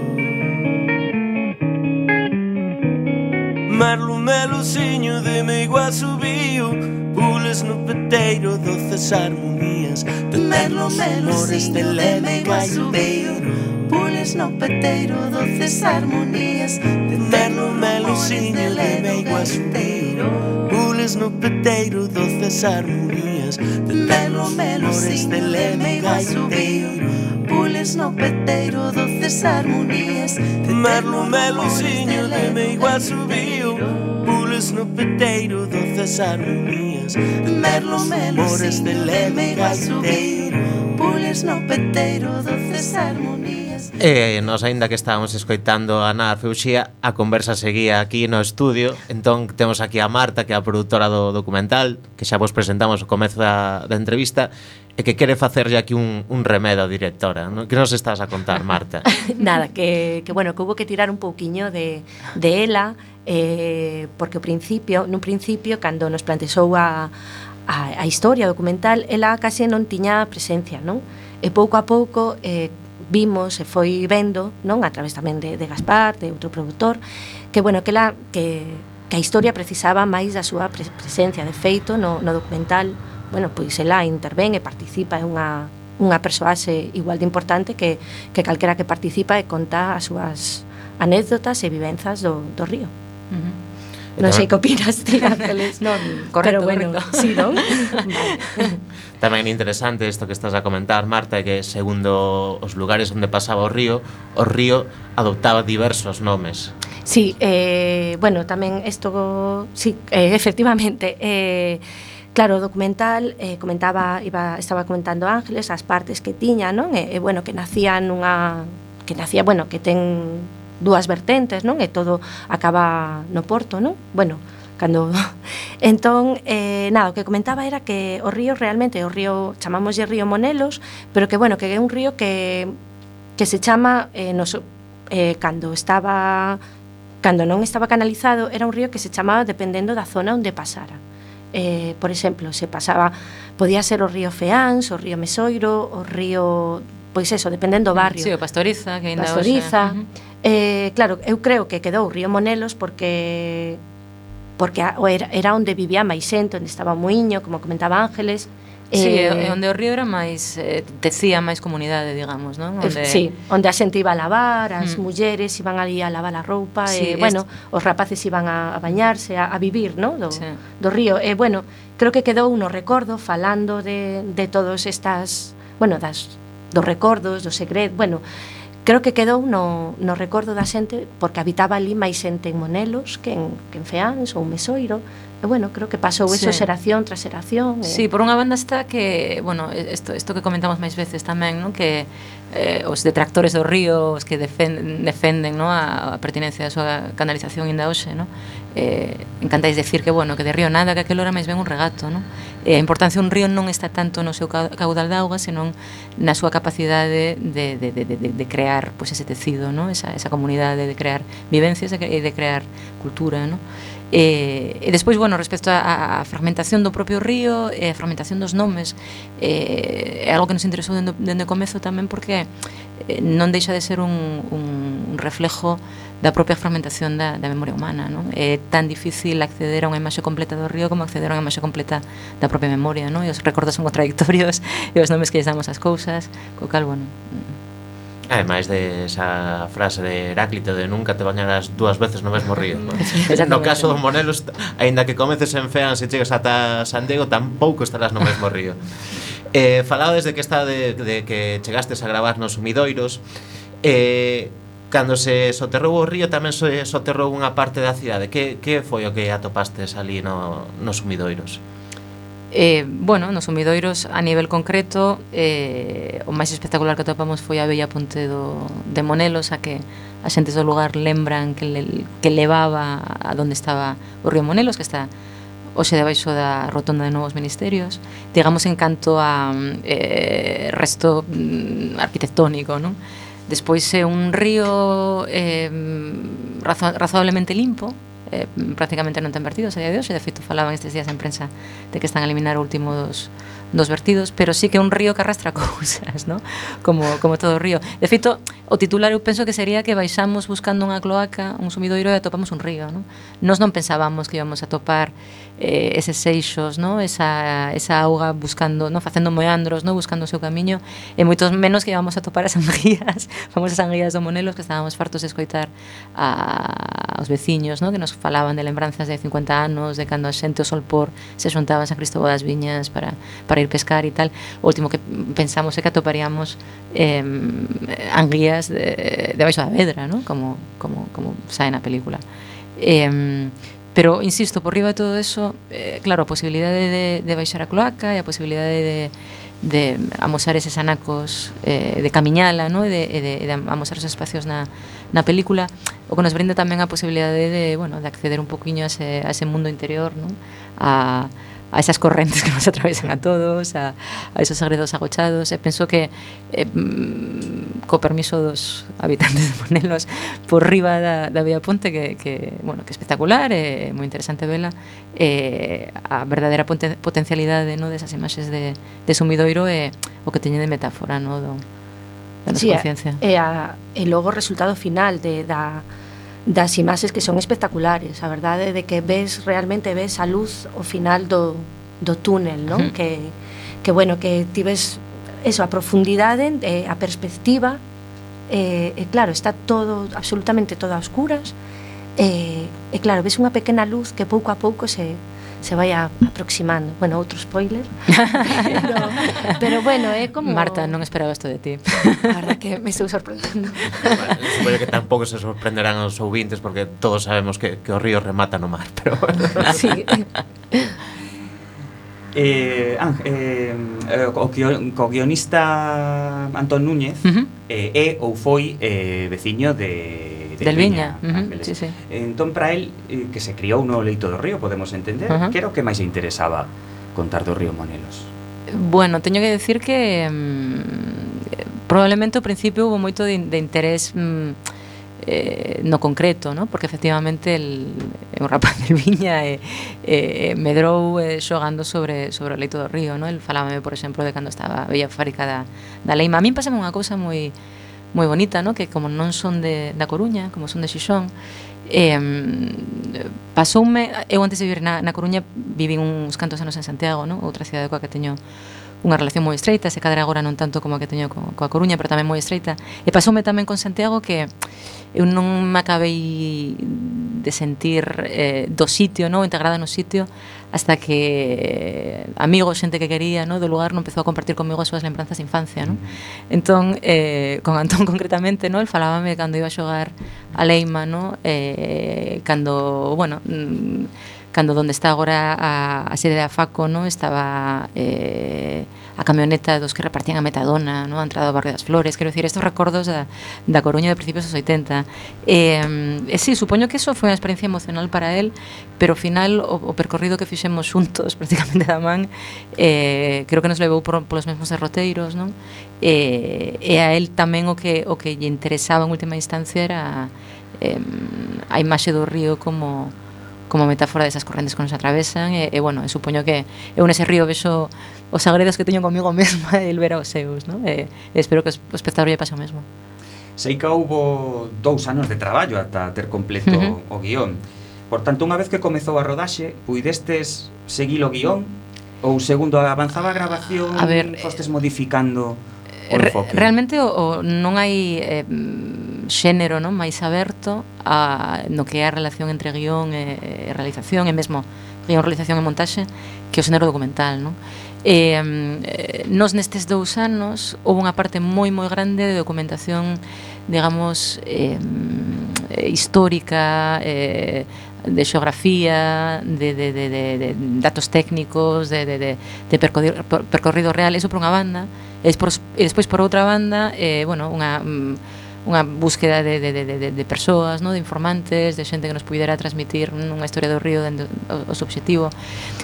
Merlo melociño de meu igual subiu Pules no peteiro doces armonías De eternos rumores de ledo gaiteiro. Pules no peteiro doces armonías De eternos Cine, leve iguas inteiro Bules no peteiro, doces harmonías De melo, melo, de leve gaiteiro Pules no peteiro, doces harmonías De merlo, melo, de me igual subiu Pules no peteiro, doces harmonías De merlo, melo, siño, me igual subiu Pules no peteiro, doces harmonías E eh, nos, aínda que estábamos escoitando a Nar Feuxía, a conversa seguía aquí no estudio. Entón, temos aquí a Marta, que é a produtora do documental, que xa vos presentamos o comezo da, da entrevista, e que quere facerlle aquí un, un remedo, directora. ¿no? Que nos estás a contar, Marta? Nada, que, que, bueno, que hubo que tirar un pouquiño de, de ela, eh, porque o principio, nun principio, cando nos plantexou a, a, a historia documental, ela case non tiña presencia, non? E pouco a pouco eh, vimos e foi vendo, non a través tamén de, de Gaspar, de outro produtor, que bueno, que la que que a historia precisaba máis da súa presencia de feito no, no documental bueno, pois ela intervén e participa é unha, unha persoaxe igual de importante que, que calquera que participa e conta as súas anécdotas e vivenzas do, do río. Uh -huh. Non sei que opinas ti, Ángeles, non? Correcto, Pero bueno, correcto. sí, non? vale. Tamén interesante isto que estás a comentar, Marta, que segundo os lugares onde pasaba o río, o río adoptaba diversos nomes. Sí, eh, bueno, tamén isto, sí, eh, efectivamente, eh, Claro, o documental eh, comentaba, iba, estaba comentando Ángeles as partes que tiña, non? E, e bueno, que nacía nunha que nacía, bueno, que ten dúas vertentes, non? E todo acaba no Porto, non? Bueno, cando entón eh, nada, o que comentaba era que o río realmente o río chamámoslle río Monelos, pero que bueno, que é un río que que se chama eh, nos, eh, cando estaba cando non estaba canalizado era un río que se chamaba dependendo da zona onde pasara eh, por exemplo, se pasaba podía ser o río Feáns, o río Mesoiro o río pois eso, dependendo do mm, barrio. Sí, o Pastoriza, que ainda Pastoriza. Hoxe. Uh -huh. eh, claro, eu creo que quedou Río Monelos porque porque era, era onde vivía máis xente, onde estaba o muiño, como comentaba Ángeles, Sí, eh, onde o río era máis eh, tecía máis comunidade, digamos, non? Eh, onde Sí, onde a xente iba a lavar, as mm. mulleres iban ali a lavar a roupa sí, e bueno, os rapaces iban a, a bañarse, a, a vivir, non? Do, sí. do río. E eh, bueno, creo que quedou uno recordo falando de de todos estas, bueno, das dos recordos, do segredo, bueno, creo que quedou no, no recordo da xente porque habitaba ali máis xente en Monelos que en, que en Feáns ou Mesoiro e bueno, creo que pasou eso sí. xeración tras xeración e... Sí, por unha banda está que bueno, isto, isto que comentamos máis veces tamén non? que eh, os detractores do río os que defenden, defenden non? A, a pertinencia da súa canalización inda hoxe non? eh, encantáis decir que bueno que de río nada, que aquel hora máis ben un regato non? Eh, a importancia un río non está tanto no seu caudal de auga, senón na súa capacidade de, de, de, de, de crear pues, ese tecido non? Esa, esa comunidade de crear vivencias e de crear cultura non? Eh, e despois, bueno, respecto á fragmentación do propio río e eh, a fragmentación dos nomes eh, é algo que nos interesou dende, dende o comezo tamén porque eh, non deixa de ser un, un reflejo da propia fragmentación da, da memoria humana non? é eh, tan difícil acceder a unha imaxe completa do río como acceder a unha imaxe completa da propia memoria non? e os recordos son contradictorios e os nomes que lles damos as cousas co cal, bueno mm. Ademais de esa frase de Heráclito de nunca te bañarás dúas veces no mesmo río ¿no? no caso do Monelos aínda que comeces en Fean se chegas ata San Diego Tampouco estarás no mesmo río eh, Falado desde que está de, de que chegastes a gravar nos sumidoiros eh, Cando se soterrou o río tamén se soterrou unha parte da cidade. Que, que foi o que atopastes ali no, nos sumidoiros? Eh, bueno, nos sumidoiros a nivel concreto eh, o máis espectacular que atopamos foi a Bella Ponte do, de Monelos a que as xentes do lugar lembran que, le, que levaba a donde estaba o río Monelos que está hoxe debaixo da rotonda de novos ministerios, digamos en canto a eh, resto mm, arquitectónico, non? Despois é un río eh, razo razoablemente limpo, eh, prácticamente non ten vertidos a día de hoxe, de feito falaban estes días en prensa de que están a eliminar o último dos, dos vertidos, pero sí que é un río que arrastra cousas, ¿no? como, como todo o río. De feito, o titular eu penso que sería que baixamos buscando unha cloaca, un sumidoiro e atopamos un río. ¿no? Nos non pensábamos que íbamos a topar eh, eses seixos, no? esa, esa auga buscando, no? facendo meandros, no? buscando o seu camiño, e moitos menos que íbamos a topar as anguías, famosas anguías do Monelos, que estábamos fartos de escoitar a, aos veciños, no? que nos falaban de lembranzas de 50 anos, de cando a xente o solpor se xuntaba en San Cristóbal das Viñas para, para ir pescar e tal. O último que pensamos é que atoparíamos eh, anguías de, de baixo da vedra, no? como, como, como sae na película. Eh, Pero, insisto, por riba de todo eso, eh, claro, a posibilidade de, de baixar a cloaca e a posibilidade de, de amosar eses anacos, eh, de camiñala, no? e, de, e de, de amosar os espacios na, na película, o que nos brinda tamén a posibilidade de, bueno, de acceder un poquinho a ese, a ese mundo interior, no? a, a esas correntes que nos atravesan a todos, a, a esos agredos agochados. Eh, e penso que, eh, mm, co permiso dos habitantes de Monelos, por riba da, da Vía Ponte, que, que, bueno, que espectacular, é eh, moi interesante vela, eh, a verdadeira potencialidade no, desas imaxes de, de sumidoiro é eh, o que teñe de metáfora no, do, da nosa sí, conciencia. E, a, e logo o resultado final de, da das imaxes que son espectaculares, a verdade de que ves realmente ves a luz ao final do, do túnel, non? Uh -huh. Que que bueno, que tives eso, a profundidade, eh, a perspectiva, eh, e claro, está todo absolutamente todo a oscuras. Eh, e claro, ves unha pequena luz que pouco a pouco se se vai a, aproximando. Bueno, outro spoiler. pero, pero bueno, é como Marta, non esperaba isto de ti. A verdad que me estou sorprendendo. Bueno, supoño que tampouco se sorprenderán os ouvintes porque todos sabemos que, que o río remata no mar, pero bueno. sí. Eh, ah, eh, o, co guionista Antón Núñez uh -huh. eh, é ou foi eh, veciño de de, del Viña, Elviña uh -huh, sí, sí. Entón, para el, eh, que se criou no leito do río, podemos entender, uh -huh. que era o que máis interesaba contar do río Monelos? Bueno, teño que decir que mm, probablemente ao principio hubo moito de, de interés mm, eh, no concreto, ¿no? porque efectivamente el, o rapaz del Viña eh, eh, medrou eh, xogando sobre, sobre o leito do río, ¿no? el falábame, por exemplo, de cando estaba a bella fábrica da, da Leima. A mí pasame unha cousa moi moi bonita, no? que como non son de, da Coruña, como son de Xixón, eh, pasoume, eu antes de vivir na, na Coruña vivín uns cantos anos en Santiago, no? outra cidade coa que teño unha relación moi estreita, se cadra agora non tanto como a que teño co, coa Coruña, pero tamén moi estreita. E pasoume tamén con Santiago que eu non me acabei de sentir eh, do sitio, non integrada no sitio, hasta que eh, amigos, xente que quería no, do lugar non empezou a compartir comigo as súas lembranzas de infancia No? entón, eh, con Antón concretamente no, el falábame cando iba a xogar a Leima no? eh, cando, bueno mm, cando donde está agora a, a sede da FACO no estaba eh, a camioneta dos que repartían a Metadona no? a entrada ao barrio das Flores quero dicir, estos recordos da, da Coruña de principios dos 80 eh, eh, sí, supoño que eso foi unha experiencia emocional para él pero ao final o, o percorrido que fixemos xuntos prácticamente da man eh, creo que nos levou por, polos mesmos derroteiros non? Eh, e a él tamén o que, o que lle interesaba en última instancia era eh, a imaxe do río como como metáfora desas correntes que nos atravesan e, e bueno, e supoño que eu nese río vexo os agredos que teño comigo mesma e el ver aos seus, ¿no? E, e espero que o espectador lle pase o mesmo. Sei que houbo dous anos de traballo ata ter completo uh -huh. o guión. Por tanto, unha vez que comezou a rodaxe, puidestes seguir o guión ou segundo avanzaba a grabación, a ver, fostes modificando enfoque. Realmente o, o non hai eh, xénero non máis aberto a, no que é a relación entre guión e, e realización, e mesmo guión, realización e montaxe, que o xénero documental. Non? E, eh, nos nestes dous anos houve unha parte moi moi grande de documentación digamos eh, histórica eh, de xeografía, de, de, de, de, de datos técnicos, de, de, de, de percorrido, percorrido real, eso por unha banda, E, despois, e despois por outra banda, eh, bueno, unha mm, unha búsqueda de, de, de, de, de persoas, no? de informantes, de xente que nos pudera transmitir unha historia do río dentro o, o obxectivo.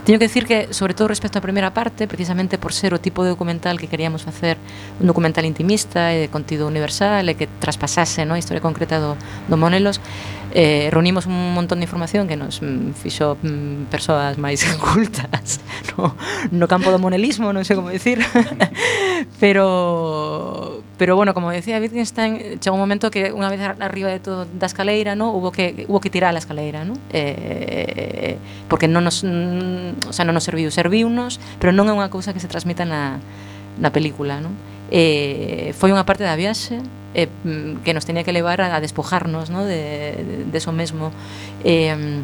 Teño que decir que, sobre todo respecto á primeira parte, precisamente por ser o tipo de documental que queríamos facer, un documental intimista e de contido universal e que traspasase no? a historia concreta do, do Monelos, eh, reunimos un montón de información que nos mm, fixo mm, persoas máis cultas no, no campo do monelismo, non sei como decir pero pero bueno, como decía Wittgenstein chegou un momento que unha vez arriba de todo da escaleira, no, hubo que hubo que tirar a escaleira, no? Eh, porque non nos, mm, o sea, non nos serviu, serviunos, pero non é unha cousa que se transmita na na película, non? eh, foi unha parte da viaxe eh, que nos tenía que levar a, a despojarnos no? de, de, de eso mesmo eh,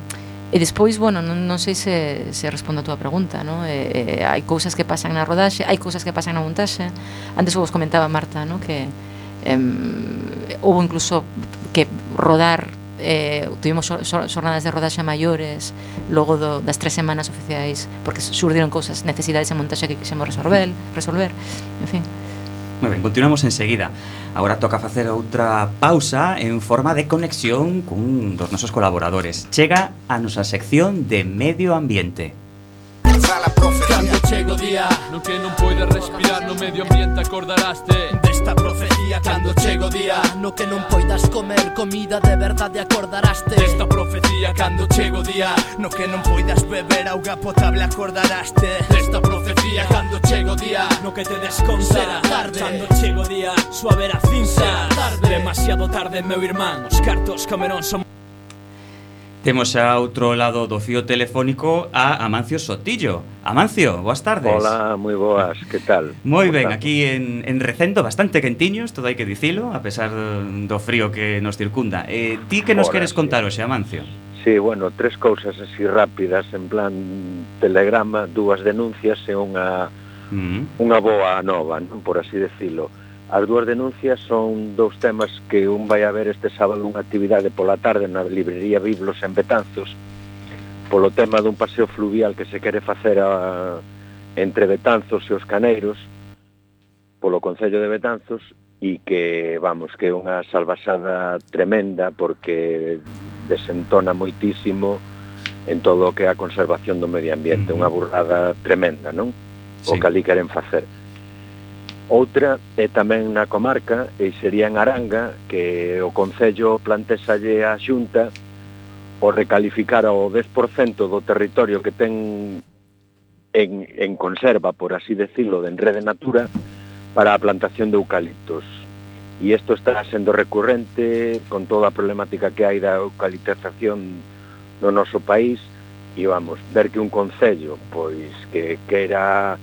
E despois, bueno, non, non sei se, se respondo a túa pregunta, no? Eh, eh, hai cousas que pasan na rodaxe, hai cousas que pasan na montaxe. Antes vos comentaba Marta, no? Que eh, houve incluso que rodar eh, tuvimos xornadas de rodaxe maiores logo do, das tres semanas oficiais porque surdiron cousas, necesidades de montaxe que quixemos resolver, resolver en fin. Moi ben, continuamos enseguida. Agora toca facer outra pausa en forma de conexión dos nosos colaboradores. Chega a nosa sección de Medio Ambiente. profecía Cando chego o día no que non poides respirar no medio ambiente acordaraste Desta profecía Cando chego o día no que non poidas comer comida de verdade acordaraste Desta profecía Cando chego o día no que non poidas beber auga potable acordaraste Desta profecía Cando chego o día no que te desconta Será tarde. Cando chego o día Suave vera cinza. Será tarde. Demasiado tarde meu irmán. Os cartos Camerón son Temos xa outro lado do fío telefónico a Amancio Sotillo. Amancio, boas tardes. Hola, moi boas, que tal? Moi ben, aquí en, en Recendo, bastante quentiños, todo hai que dicilo, a pesar do frío que nos circunda. Eh, ti que nos Ora, queres sí. contar hoxe, Amancio? Sí, bueno, tres cousas así rápidas, en plan telegrama, dúas denuncias e unha, mm. unha boa nova, non? por así decilo. As dúas denuncias son dous temas que un vai a ver este sábado unha actividade pola tarde na librería Biblos en Betanzos polo tema dun paseo fluvial que se quere facer a, entre Betanzos e os Caneiros polo Concello de Betanzos e que, vamos, que é unha salvasada tremenda porque desentona moitísimo en todo o que é a conservación do medio ambiente, unha burrada tremenda, non? O sí. que ali queren facer Outra é tamén na comarca, e sería en Aranga, que o Concello plantesalle a Xunta o recalificar o 10% do territorio que ten en, en conserva, por así decirlo, de enrede natura, para a plantación de eucaliptos. E isto está sendo recurrente con toda a problemática que hai da eucaliptización no noso país, e vamos, ver que un concello, pois, que, que era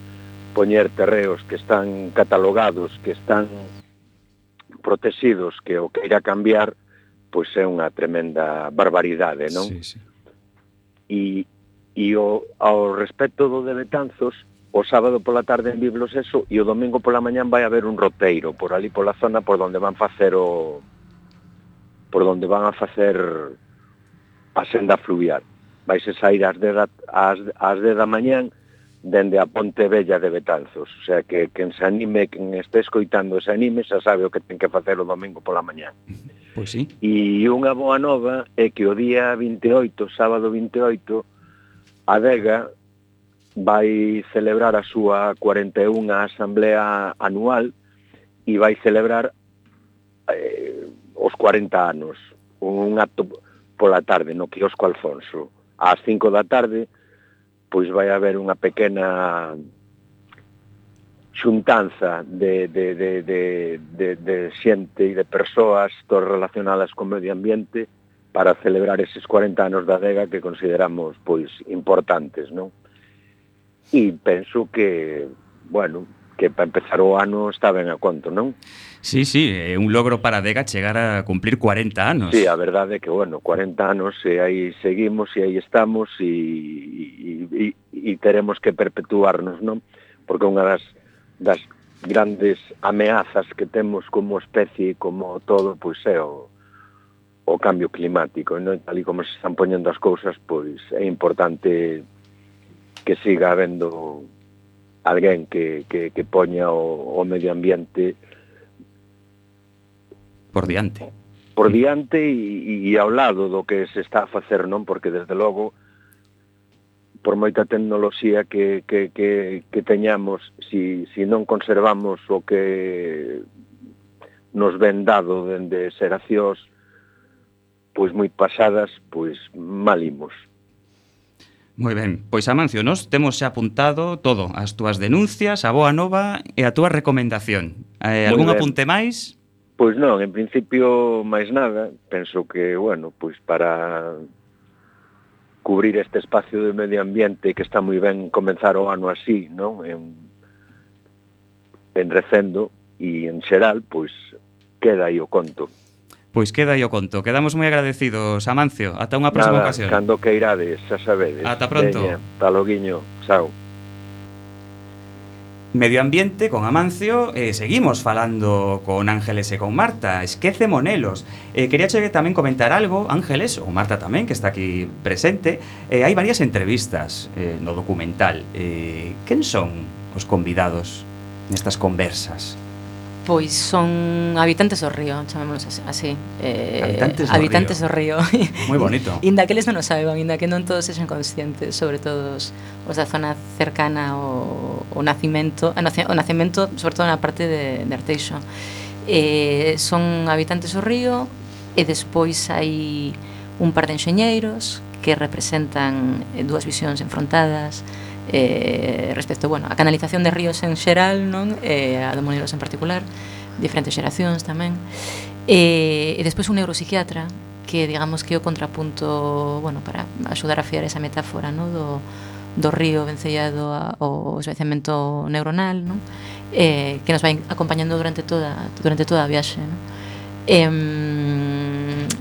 poñer terreos que están catalogados, que están protegidos, que o que irá cambiar, pois é unha tremenda barbaridade, non? Sí, sí. E, e o, ao respecto do de Betanzos, o sábado pola tarde en Biblos eso e o domingo pola mañán vai haber un roteiro por ali pola zona por onde van facer o por onde van a facer a senda fluvial. Vaise sair ás 10 da, ás, ás 10 da mañán dende a Ponte Bella de Betanzos. O sea, que quen se anime, quen este escoitando ese anime, xa sabe o que ten que facer o domingo pola mañá. Pois sí. E unha boa nova é que o día 28, sábado 28, a Vega vai celebrar a súa 41 asamblea anual e vai celebrar eh, os 40 anos un acto pola tarde no quiosco Alfonso ás 5 da tarde pois vai haber unha pequena xuntanza de, de, de, de, de, de xente e de persoas todas relacionadas con medio ambiente para celebrar eses 40 anos da adega que consideramos pois importantes, non? E penso que, bueno, que para empezar o ano está ben a conto, non? Sí, sí, é un logro para Dega chegar a cumplir 40 anos. Sí, a verdade é que, bueno, 40 anos e aí seguimos e aí estamos e, e, e, e teremos que perpetuarnos, non? Porque unha das, das grandes ameazas que temos como especie e como todo, pois é o, o cambio climático, non? Tal e como se están poñendo as cousas, pois é importante que siga habendo alguén que, que, que poña o, o medio ambiente por diante. Por diante e, e ao lado do que se está a facer, non? Porque desde logo por moita tecnoloxía que, que, que, que teñamos, si, si non conservamos o que nos ven dado dende seracións pois moi pasadas, pois malimos. Moi ben, pois Amancio, nos temos xa apuntado todo, as túas denuncias, a boa nova e a túa recomendación. Eh, algún apunte máis? Pois non, en principio máis nada, penso que, bueno, pois para cubrir este espacio de medio ambiente que está moi ben comenzar o ano así, non? En, en recendo e en xeral, pois queda aí o conto. Pois queda aí o conto. Quedamos moi agradecidos, Amancio. Ata unha próxima Nada, ocasión. Cando que irades, xa sabedes. Ata pronto. Veña, taloguiño. Xao. Medio Ambiente con Amancio eh, seguimos falando con Ángeles e con Marta. Esquece Monelos. Eh, Quería che tamén comentar algo, Ángeles ou Marta tamén, que está aquí presente. Eh, Hai varias entrevistas eh, no documental. Eh, Quen son os convidados nestas conversas? Pois son habitantes do río, chamémonos así. Eh, habitantes do habitantes río. do río. Moi bonito. inda que eles non o saben, inda que non todos sexan conscientes, sobre todo os, os da zona cercana ao, ao nacimento, a nace, o nacimento, eh, sobre todo na parte de, de Arteixo. Eh, son habitantes do río e despois hai un par de enxeñeiros que representan eh, dúas visións enfrontadas, eh, respecto bueno, a canalización de ríos en xeral, non? Eh, a de en particular, diferentes xeracións tamén. Eh, e despois un neuropsiquiatra que digamos que é o contrapunto, bueno, para axudar a fiar esa metáfora, no? do do río vencellado ao esvaecemento neuronal, non? Eh, que nos vai acompañando durante toda durante toda a viaxe, non? Eh,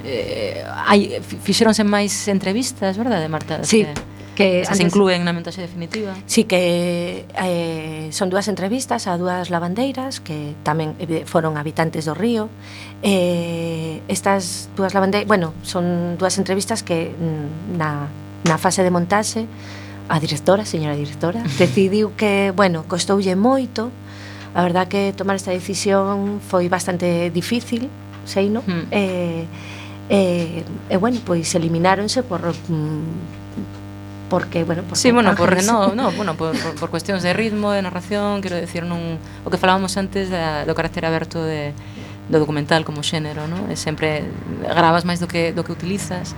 eh, hai, fixéronse máis entrevistas, verdade, Marta? Sí. Que, que antes, inclúen na montaxe definitiva. Sí que eh, son dúas entrevistas a dúas lavandeiras que tamén eh, foron habitantes do río. Eh, estas dúas lavandeiras, bueno, son dúas entrevistas que mm, na, na fase de montaxe a directora, señora directora, decidiu que, bueno, costoulle moito. A verdad que tomar esta decisión foi bastante difícil, sei, non? Mm. Eh, eh, e, eh, bueno, pois elimináronse por mm, porque, bueno, porque Sí, bueno, por, no, no, bueno, por, por, por cuestións de ritmo, de narración, quero decir, non o que falábamos antes da, do carácter aberto de do documental como xénero, non? E sempre gravas máis do que do que utilizas.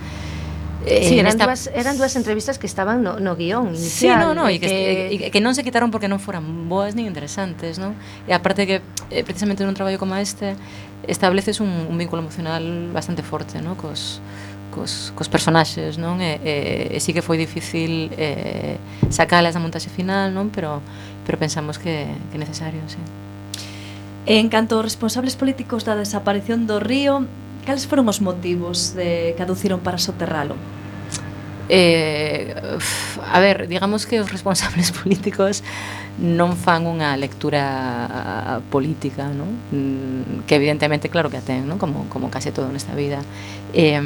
Eh, sí, eran, esta... dúas, eran dúas entrevistas que estaban no, no guión inicial. Sí, no, no, e que, que... E que non se quitaron porque non foran boas nin interesantes, non? E aparte que eh, precisamente nun traballo como este estableces un, un vínculo emocional bastante forte, non? Cos, cos, cos personaxes, non? E, e, e sí que foi difícil eh, sacalas da montaxe final, non? Pero, pero pensamos que, que é necesario, sí. En canto aos responsables políticos da desaparición do río, cales foron os motivos de, que aduciron para soterralo? Eh, a ver, digamos que os responsables políticos non fan unha lectura política, non? Mm, que evidentemente claro que a ten, non? Como, como case todo nesta vida. Eh,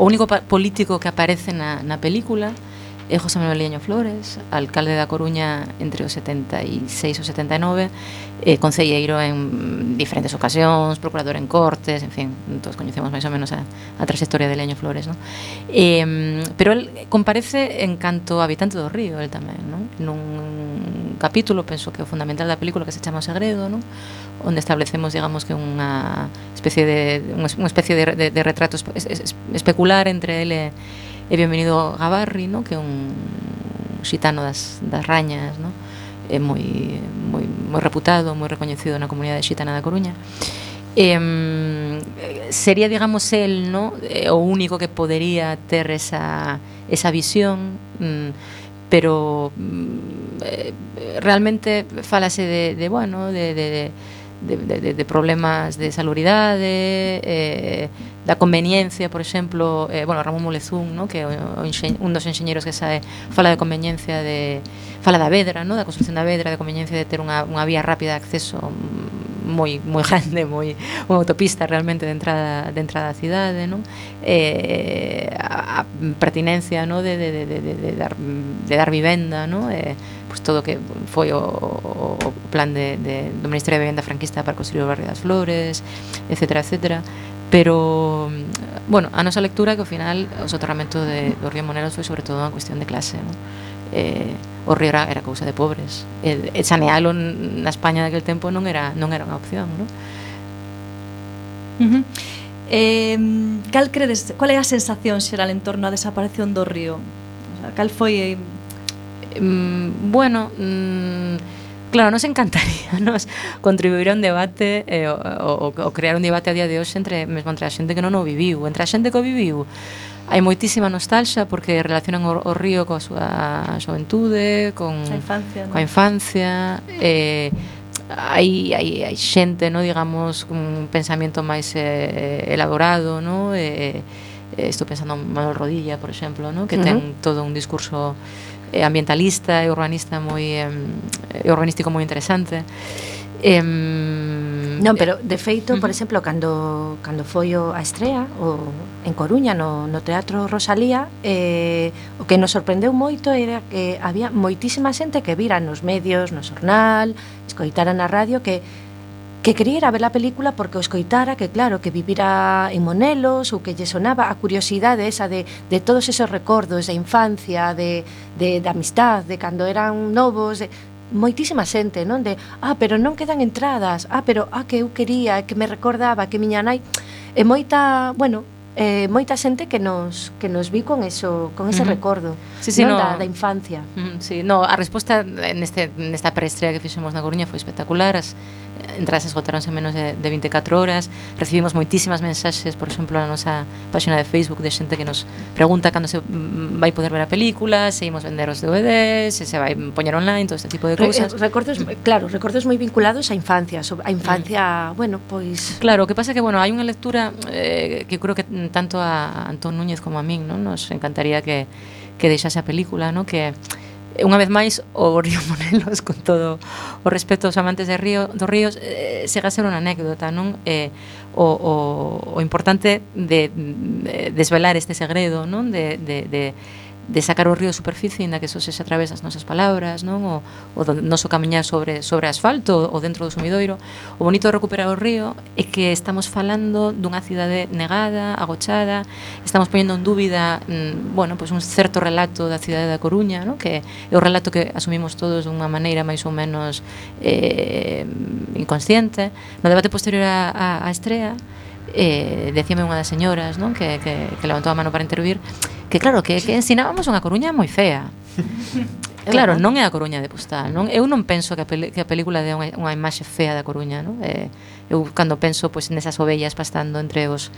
o único político que aparece na, na película é e José Manuel Leño Flores, alcalde da Coruña entre os 76 e 79, eh, concelleiro en diferentes ocasións, procurador en cortes, en fin, todos coñecemos máis ou menos a, a trayectoria de Leño Flores, non? Eh, pero el comparece en canto habitante do río, el tamén, non? Nun capítulo, penso que o fundamental da película que se chama O Segredo, non? onde establecemos, digamos, que unha especie de unha especie de, de, de retrato especular entre ele e e bienvenido Gabarri, no? que é un xitano das, das rañas, no? é moi, moi, moi reputado, moi recoñecido na comunidade xitana da Coruña. Eh, sería, digamos, el no? o único que podería ter esa, esa visión, mm, pero mm, realmente falase de, de bueno, de, de, de, de, de problemas de salubridade, eh, da conveniencia, por exemplo, eh, bueno, Ramón Molezún, no? que eh, é un dos enxeñeros que sae fala de conveniencia de fala da Vedra, no? da construcción da Vedra, de conveniencia de ter unha, unha vía rápida de acceso moi moi grande, moi unha autopista realmente de entrada de entrada á cidade, non? Eh, a, a pertinencia, no, de de de de de, dar de dar vivenda, no? Eh, pois pues todo que foi o, o plan de, de, do Ministerio de Vivenda franquista para construir o barrio das Flores, etcétera, etcétera pero mm, bueno, a nosa lectura que ao final o soterramento de, do río Moneros foi sobre todo unha cuestión de clase non? Eh, o río era, era cousa de pobres e, e sanealo na España daquel tempo non era, non era unha opción non? Uh -huh. eh, cal credes, cal é a sensación xeral en torno á desaparición do río? O sea, cal foi... Eh... Mm, bueno, mm, Claro, nos encantaría nos contribuir a un debate eh, o, o, o crear un debate a día de hoxe entre, mesmo entre a xente que non o viviu, entre a xente que o viviu. Hai moitísima nostalgia porque relacionan o, o río coa súa xoventude, con a infancia, coa infancia, eh, hai, hai, hai xente, no digamos, un pensamento máis eh, elaborado, no? Eh, Eh, estou pensando en Manuel Rodilla, por exemplo, no? que ten uh -huh. todo un discurso eh, ambientalista e urbanista moi eh, urbanístico moi interesante. Eh, non, pero de feito, uh -huh. por exemplo, cando cando foi o a estrea o en Coruña no no Teatro Rosalía, eh o que nos sorprendeu moito era que había moitísima xente que vira nos medios, no xornal, escoitara na radio que que quería ir a ver a película porque o escoitara que claro que vivira en Monelos ou que lle sonaba a curiosidade esa de, de todos esos recordos de infancia, de, de, de amistad, de cando eran novos, de, moitísima xente, non? De, ah, pero non quedan entradas, ah, pero, ah, que eu quería, que me recordaba, que miña nai... E moita, bueno, eh, moita xente que nos que nos vi con eso, con ese uh -huh. recordo sí, sí, non, no. da, da infancia. Uh -huh, sí, no, a resposta neste nesta preestrea que fixemos na Coruña foi espectacular, as entradas esgotaronse en menos de, de 24 horas recibimos moitísimas mensaxes por exemplo na nosa página de Facebook de xente que nos pregunta cando se vai poder ver a película se imos vender os DVDs se se vai poñer online todo este tipo de cousas eh, Re, recordos, claro recordos moi vinculados á infancia a infancia mm. bueno pois claro o que pasa que bueno hai unha lectura eh, que creo que tanto a Antón Núñez como a min non? nos encantaría que que deixase a película, ¿no? que unha vez máis o río Monelos con todo o respeto aos amantes de río dos ríos eh, chega a ser unha anécdota, non? Eh, o, o, o importante de, de desvelar este segredo, non? De, de, de de sacar o río a superficie, ainda que eso sexa a través das nosas palabras, non? O, o do noso camiñar sobre, sobre asfalto ou dentro do sumidoiro. O bonito de recuperar o río é que estamos falando dunha cidade negada, agochada, estamos poñendo en dúbida, mm, bueno, pois pues un certo relato da cidade da Coruña, non? Que é o relato que asumimos todos dunha maneira máis ou menos eh, inconsciente. No debate posterior a, a, a Estrela, eh, decíame unha das señoras non? Que, que, que levantou a mano para intervir que claro, que, que ensinábamos unha Coruña moi fea Claro, non é a Coruña de postal, non? Eu non penso que a, peli, que a película dé unha, unha imaxe fea da Coruña, non? Eh, eu cando penso pois nesas ovellas pastando entre os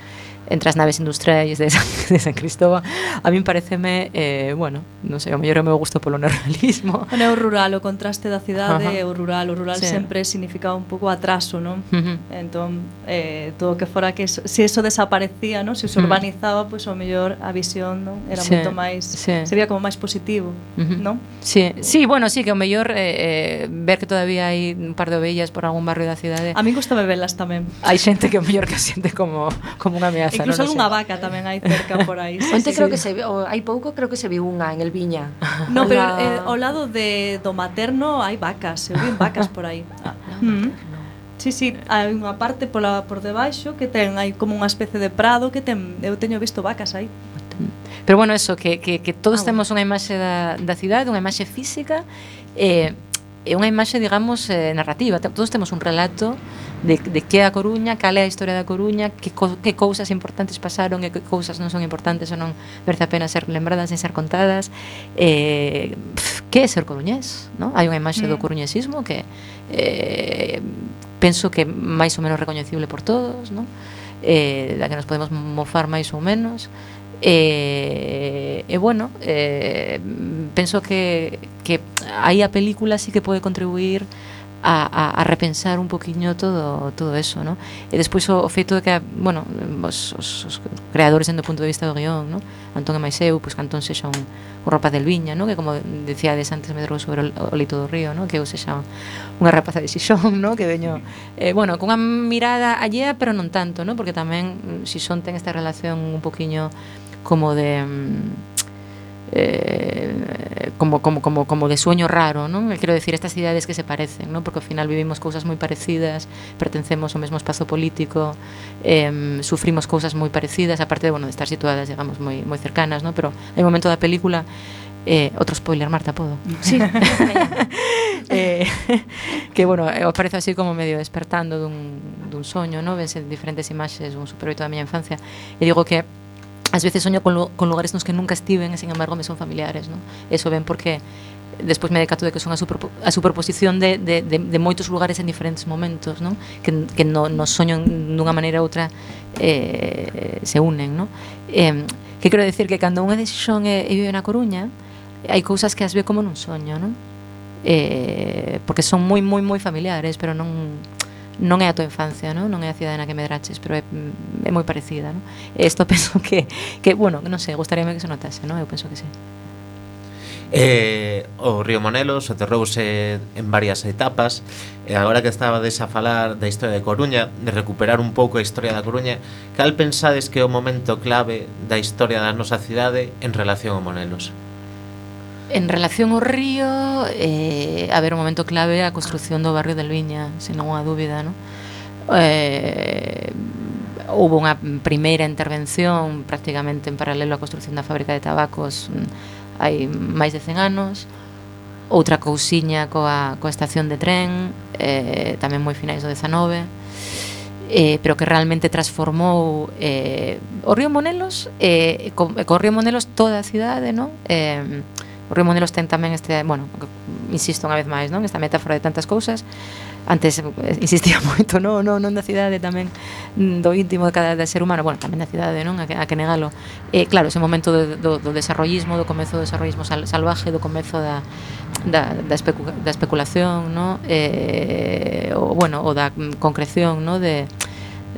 entre as naves industriais de San, de San Cristóbal a min pareceme, eh, bueno non sei, o mellor o meu gusto polo neorrealismo O neorrural, o contraste da cidade Ajá. o rural, o rural sí. sempre significaba un pouco atraso, non? Uh -huh. entón, eh, todo que fora que se eso desaparecía, non? se se urbanizaba pois pues, o mellor a visión non? era sí. moito máis, sí. se como máis positivo uh -huh. non? Sí. sí, bueno, sí que o mellor eh, eh, ver que todavía hai un par de ovellas por algún barrio da cidade A mí gustame velas tamén Hai xente que o mellor que siente como, como unha ameaza casa. Incluso non algunha vaca tamén hai cerca por aí. Sí, Onte sí, creo sí. que se o, hai pouco creo que se viu unha en el Viña. No, pero la... eh, ao lado de do materno hai vacas, se vi vacas por aí. Ah, mm. Sí, sí, hai unha parte pola por debaixo que ten hai como unha especie de prado que ten eu teño visto vacas aí. Pero bueno, eso, que, que, que todos ah, bueno. temos unha imaxe da, da cidade, unha imaxe física, eh, é unha imaxe, digamos, eh, narrativa. Todos temos un relato de, de que é a Coruña, cal é a historia da Coruña, que, co, que cousas importantes pasaron e que cousas non son importantes ou non merece a pena ser lembradas e ser contadas. Eh, pf, que é ser coruñés? No? Hai unha imaxe mm. do coruñesismo que eh, penso que máis ou menos recoñecible por todos, non? eh, da que nos podemos mofar máis ou menos E, e bueno, eh, penso que, que aí a película sí que pode contribuir a, a, a repensar un poquinho todo todo eso, ¿no? E despois o, o feito de que, bueno, os, os, os creadores dentro do punto de vista do guión, ¿no? Antón e Maiseu, pois pues, que Antón sexa un, un rapaz del Viña, ¿no? Que como decíades antes Medrou sobre o, o lito do río, ¿no? Que eu sexa unha rapaza de Xixón, ¿no? Que veño, eh, bueno, cunha mirada allea, pero non tanto, ¿no? Porque tamén mm, Xixón ten esta relación un poquinho como de mm, eh, como, como, como, como de sueño raro, non? Quero decir, estas cidades que se parecen, non? Porque ao final vivimos cousas moi parecidas, pertencemos ao mesmo espazo político, eh, sufrimos cousas moi parecidas, aparte de, bueno, de estar situadas, digamos, moi, moi cercanas, non? Pero hai un momento da película Eh, outro spoiler, Marta, podo? Sí. eh, que, bueno, eu aparece así como medio despertando dun, dun soño, no? Vense diferentes imaxes dun superoito da miña infancia e digo que ás veces soño con, con lugares nos que nunca estiven e, sen embargo, me son familiares, non? Eso ben porque despois me decato de que son a, superpo, a superposición de, de, de, de moitos lugares en diferentes momentos non? que, que no, no soño dunha maneira ou outra eh, se unen non? Eh, que quero decir que cando unha decisión e, e vive na Coruña hai cousas que as ve como nun soño non? Eh, porque son moi moi moi familiares pero non non é a tua infancia, non? Non é a cidade na que medraches, pero é, é moi parecida, non? Isto penso que, que bueno, non sei, gustaríame que se notase, non? Eu penso que sí. Eh, o Río Monelos aterrouse en varias etapas e agora que estaba a falar da historia de Coruña, de recuperar un pouco a historia da Coruña, cal pensades que é o momento clave da historia da nosa cidade en relación ao Monelos? En relación ao río, eh, a ver, o momento clave é a construción do barrio del Viña, sen unha dúbida, non? Eh, houve unha primeira intervención prácticamente en paralelo á construción da fábrica de tabacos mm, hai máis de 100 anos, outra cousiña coa, coa estación de tren, eh, tamén moi finais do 19, eh, pero que realmente transformou eh, o Río Monelos, eh, co, co Río Monelos toda a cidade, non? Eh, Os Monelos ten tamén este, bueno, insisto unha vez máis, non? Esta metáfora de tantas cousas. Antes eh, insistía moito, non, non, non da cidade tamén mm, do íntimo de cada de ser humano, bueno, tamén da cidade, non? A que, a que negalo. Eh, claro, ese momento do, do, do desarrollismo, do comezo do desarrollismo sal, salvaje, do comezo da, da, da, especu da especulación, non? Eh, o, bueno, o da concreción, non? De,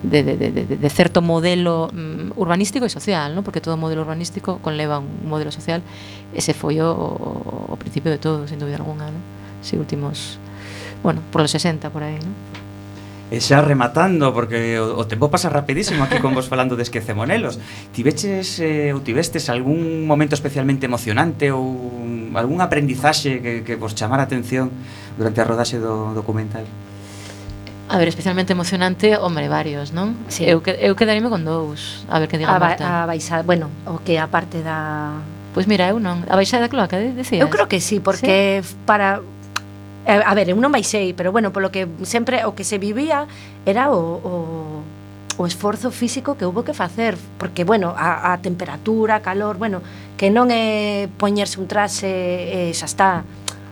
de, de, de, de de certo modelo mm, urbanístico e social, ¿no? porque todo modelo urbanístico conleva un modelo social, ese foi o, o, o principio de todo, sin dúbida alguna, ¿no? si últimos, bueno, por los 60 por aí, ¿no? E xa rematando, porque o, o tempo pasa rapidísimo aquí con vos falando de Esquecemonelos Tiveches eh, ou tivestes algún momento especialmente emocionante ou algún aprendizaxe que, que vos chamara a atención durante a rodaxe do documental? A ver, especialmente emocionante, hombre, varios, non? Sí. Eu, eu quedaríme con dous, a ver que diga a, ba Marta. A baixada, bueno, o que a parte da... Pois pues mira, eu non. A baixada da cloaca, decías? Eu creo que sí, porque sí. para... Eh, a ver, eu non baixei, pero bueno, polo que sempre o que se vivía era o, o, o esforzo físico que houve que facer, porque bueno, a, a temperatura, calor, bueno, que non é poñerse un traxe e xa está,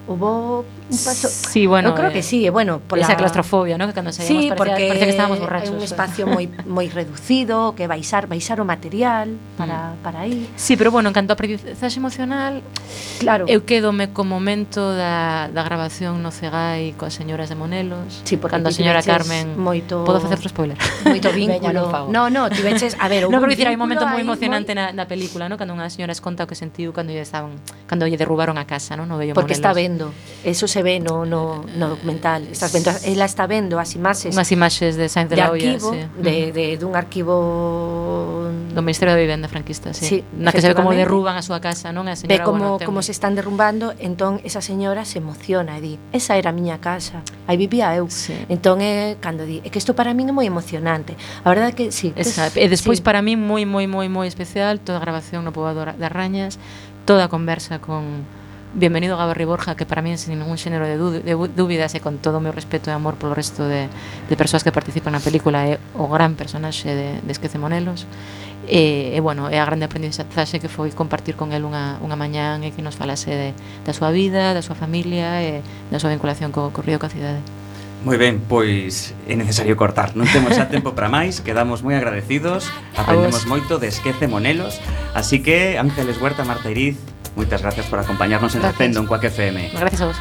Hubo un paso. Sí, bueno. Eu creo eh, que sí, bueno, por esa claustrofobia, ¿no? Que cando saíamos sí, parecía, porque parecía que estábamos borrachos. Un eh. espacio moi moi reducido, que baixar, baixar o material para mm. para aí. Sí, pero bueno, en canto a aprendizaxe emocional, claro. Eu quedome co momento da, da grabación no Cegai coas señoras de Monelos. Sí, porque cando a señora Carmen moito Podo facer outro spoiler. Moito vínculo. no, no, ti veches, a ver, No, pero dicir, hai un momento moi emocionante moi... na, na película, ¿no? Cando unha señora es conta o que sentiu cando lle estaban, cando lle derrubaron a casa, ¿no? No vello Porque Monelos. está ben vendo. Eso se ve no, no, no documental. Estás vendo, ela está vendo as imaxes. Unhas imaxes de Sainz de, de la Olla, arquivo, sí. de, de, dun arquivo... Do Ministerio da Vivenda franquista, sí. sí Na que se ve como derruban a súa casa, non? A señora, ve como, bueno, como se están derrumbando, entón esa señora se emociona e di, esa era a miña casa, aí vivía eu. Sí. Entón, é, cando di, é que isto para min é moi emocionante. A verdade é que, sí. Esa, es, e despois sí. para min moi, moi, moi, moi especial toda a grabación no Poboador das Rañas, toda a conversa con bienvenido Gabarri Borja, que para mí sin ningún xénero de, dúbidas e con todo o meu respeto e amor polo resto de, de persoas que participan na película é o gran personaxe de, de Esquece Monelos e, e bueno, é a grande aprendizaxe que foi compartir con el unha, unha mañán e que nos falase de, da súa vida, da súa familia e da súa vinculación co, co Río ca cidade. Moi ben, pois é necesario cortar. Non temos xa tempo para máis, quedamos moi agradecidos Aprendemos moito de Esquece Monelos. Así que, Ángeles Huerta, Marta Iriz Moitas gracias por acompañarnos en Recendo en Coac FM Gracias a vos.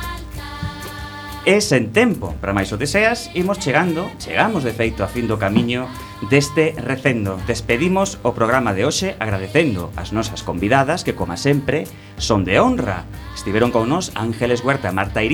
E sen tempo, para máis o deseas, imos chegando, chegamos de feito a fin do camiño deste recendo. Despedimos o programa de hoxe agradecendo as nosas convidadas que, como sempre, son de honra. Estiveron con nós Ángeles Huerta e Marta Irí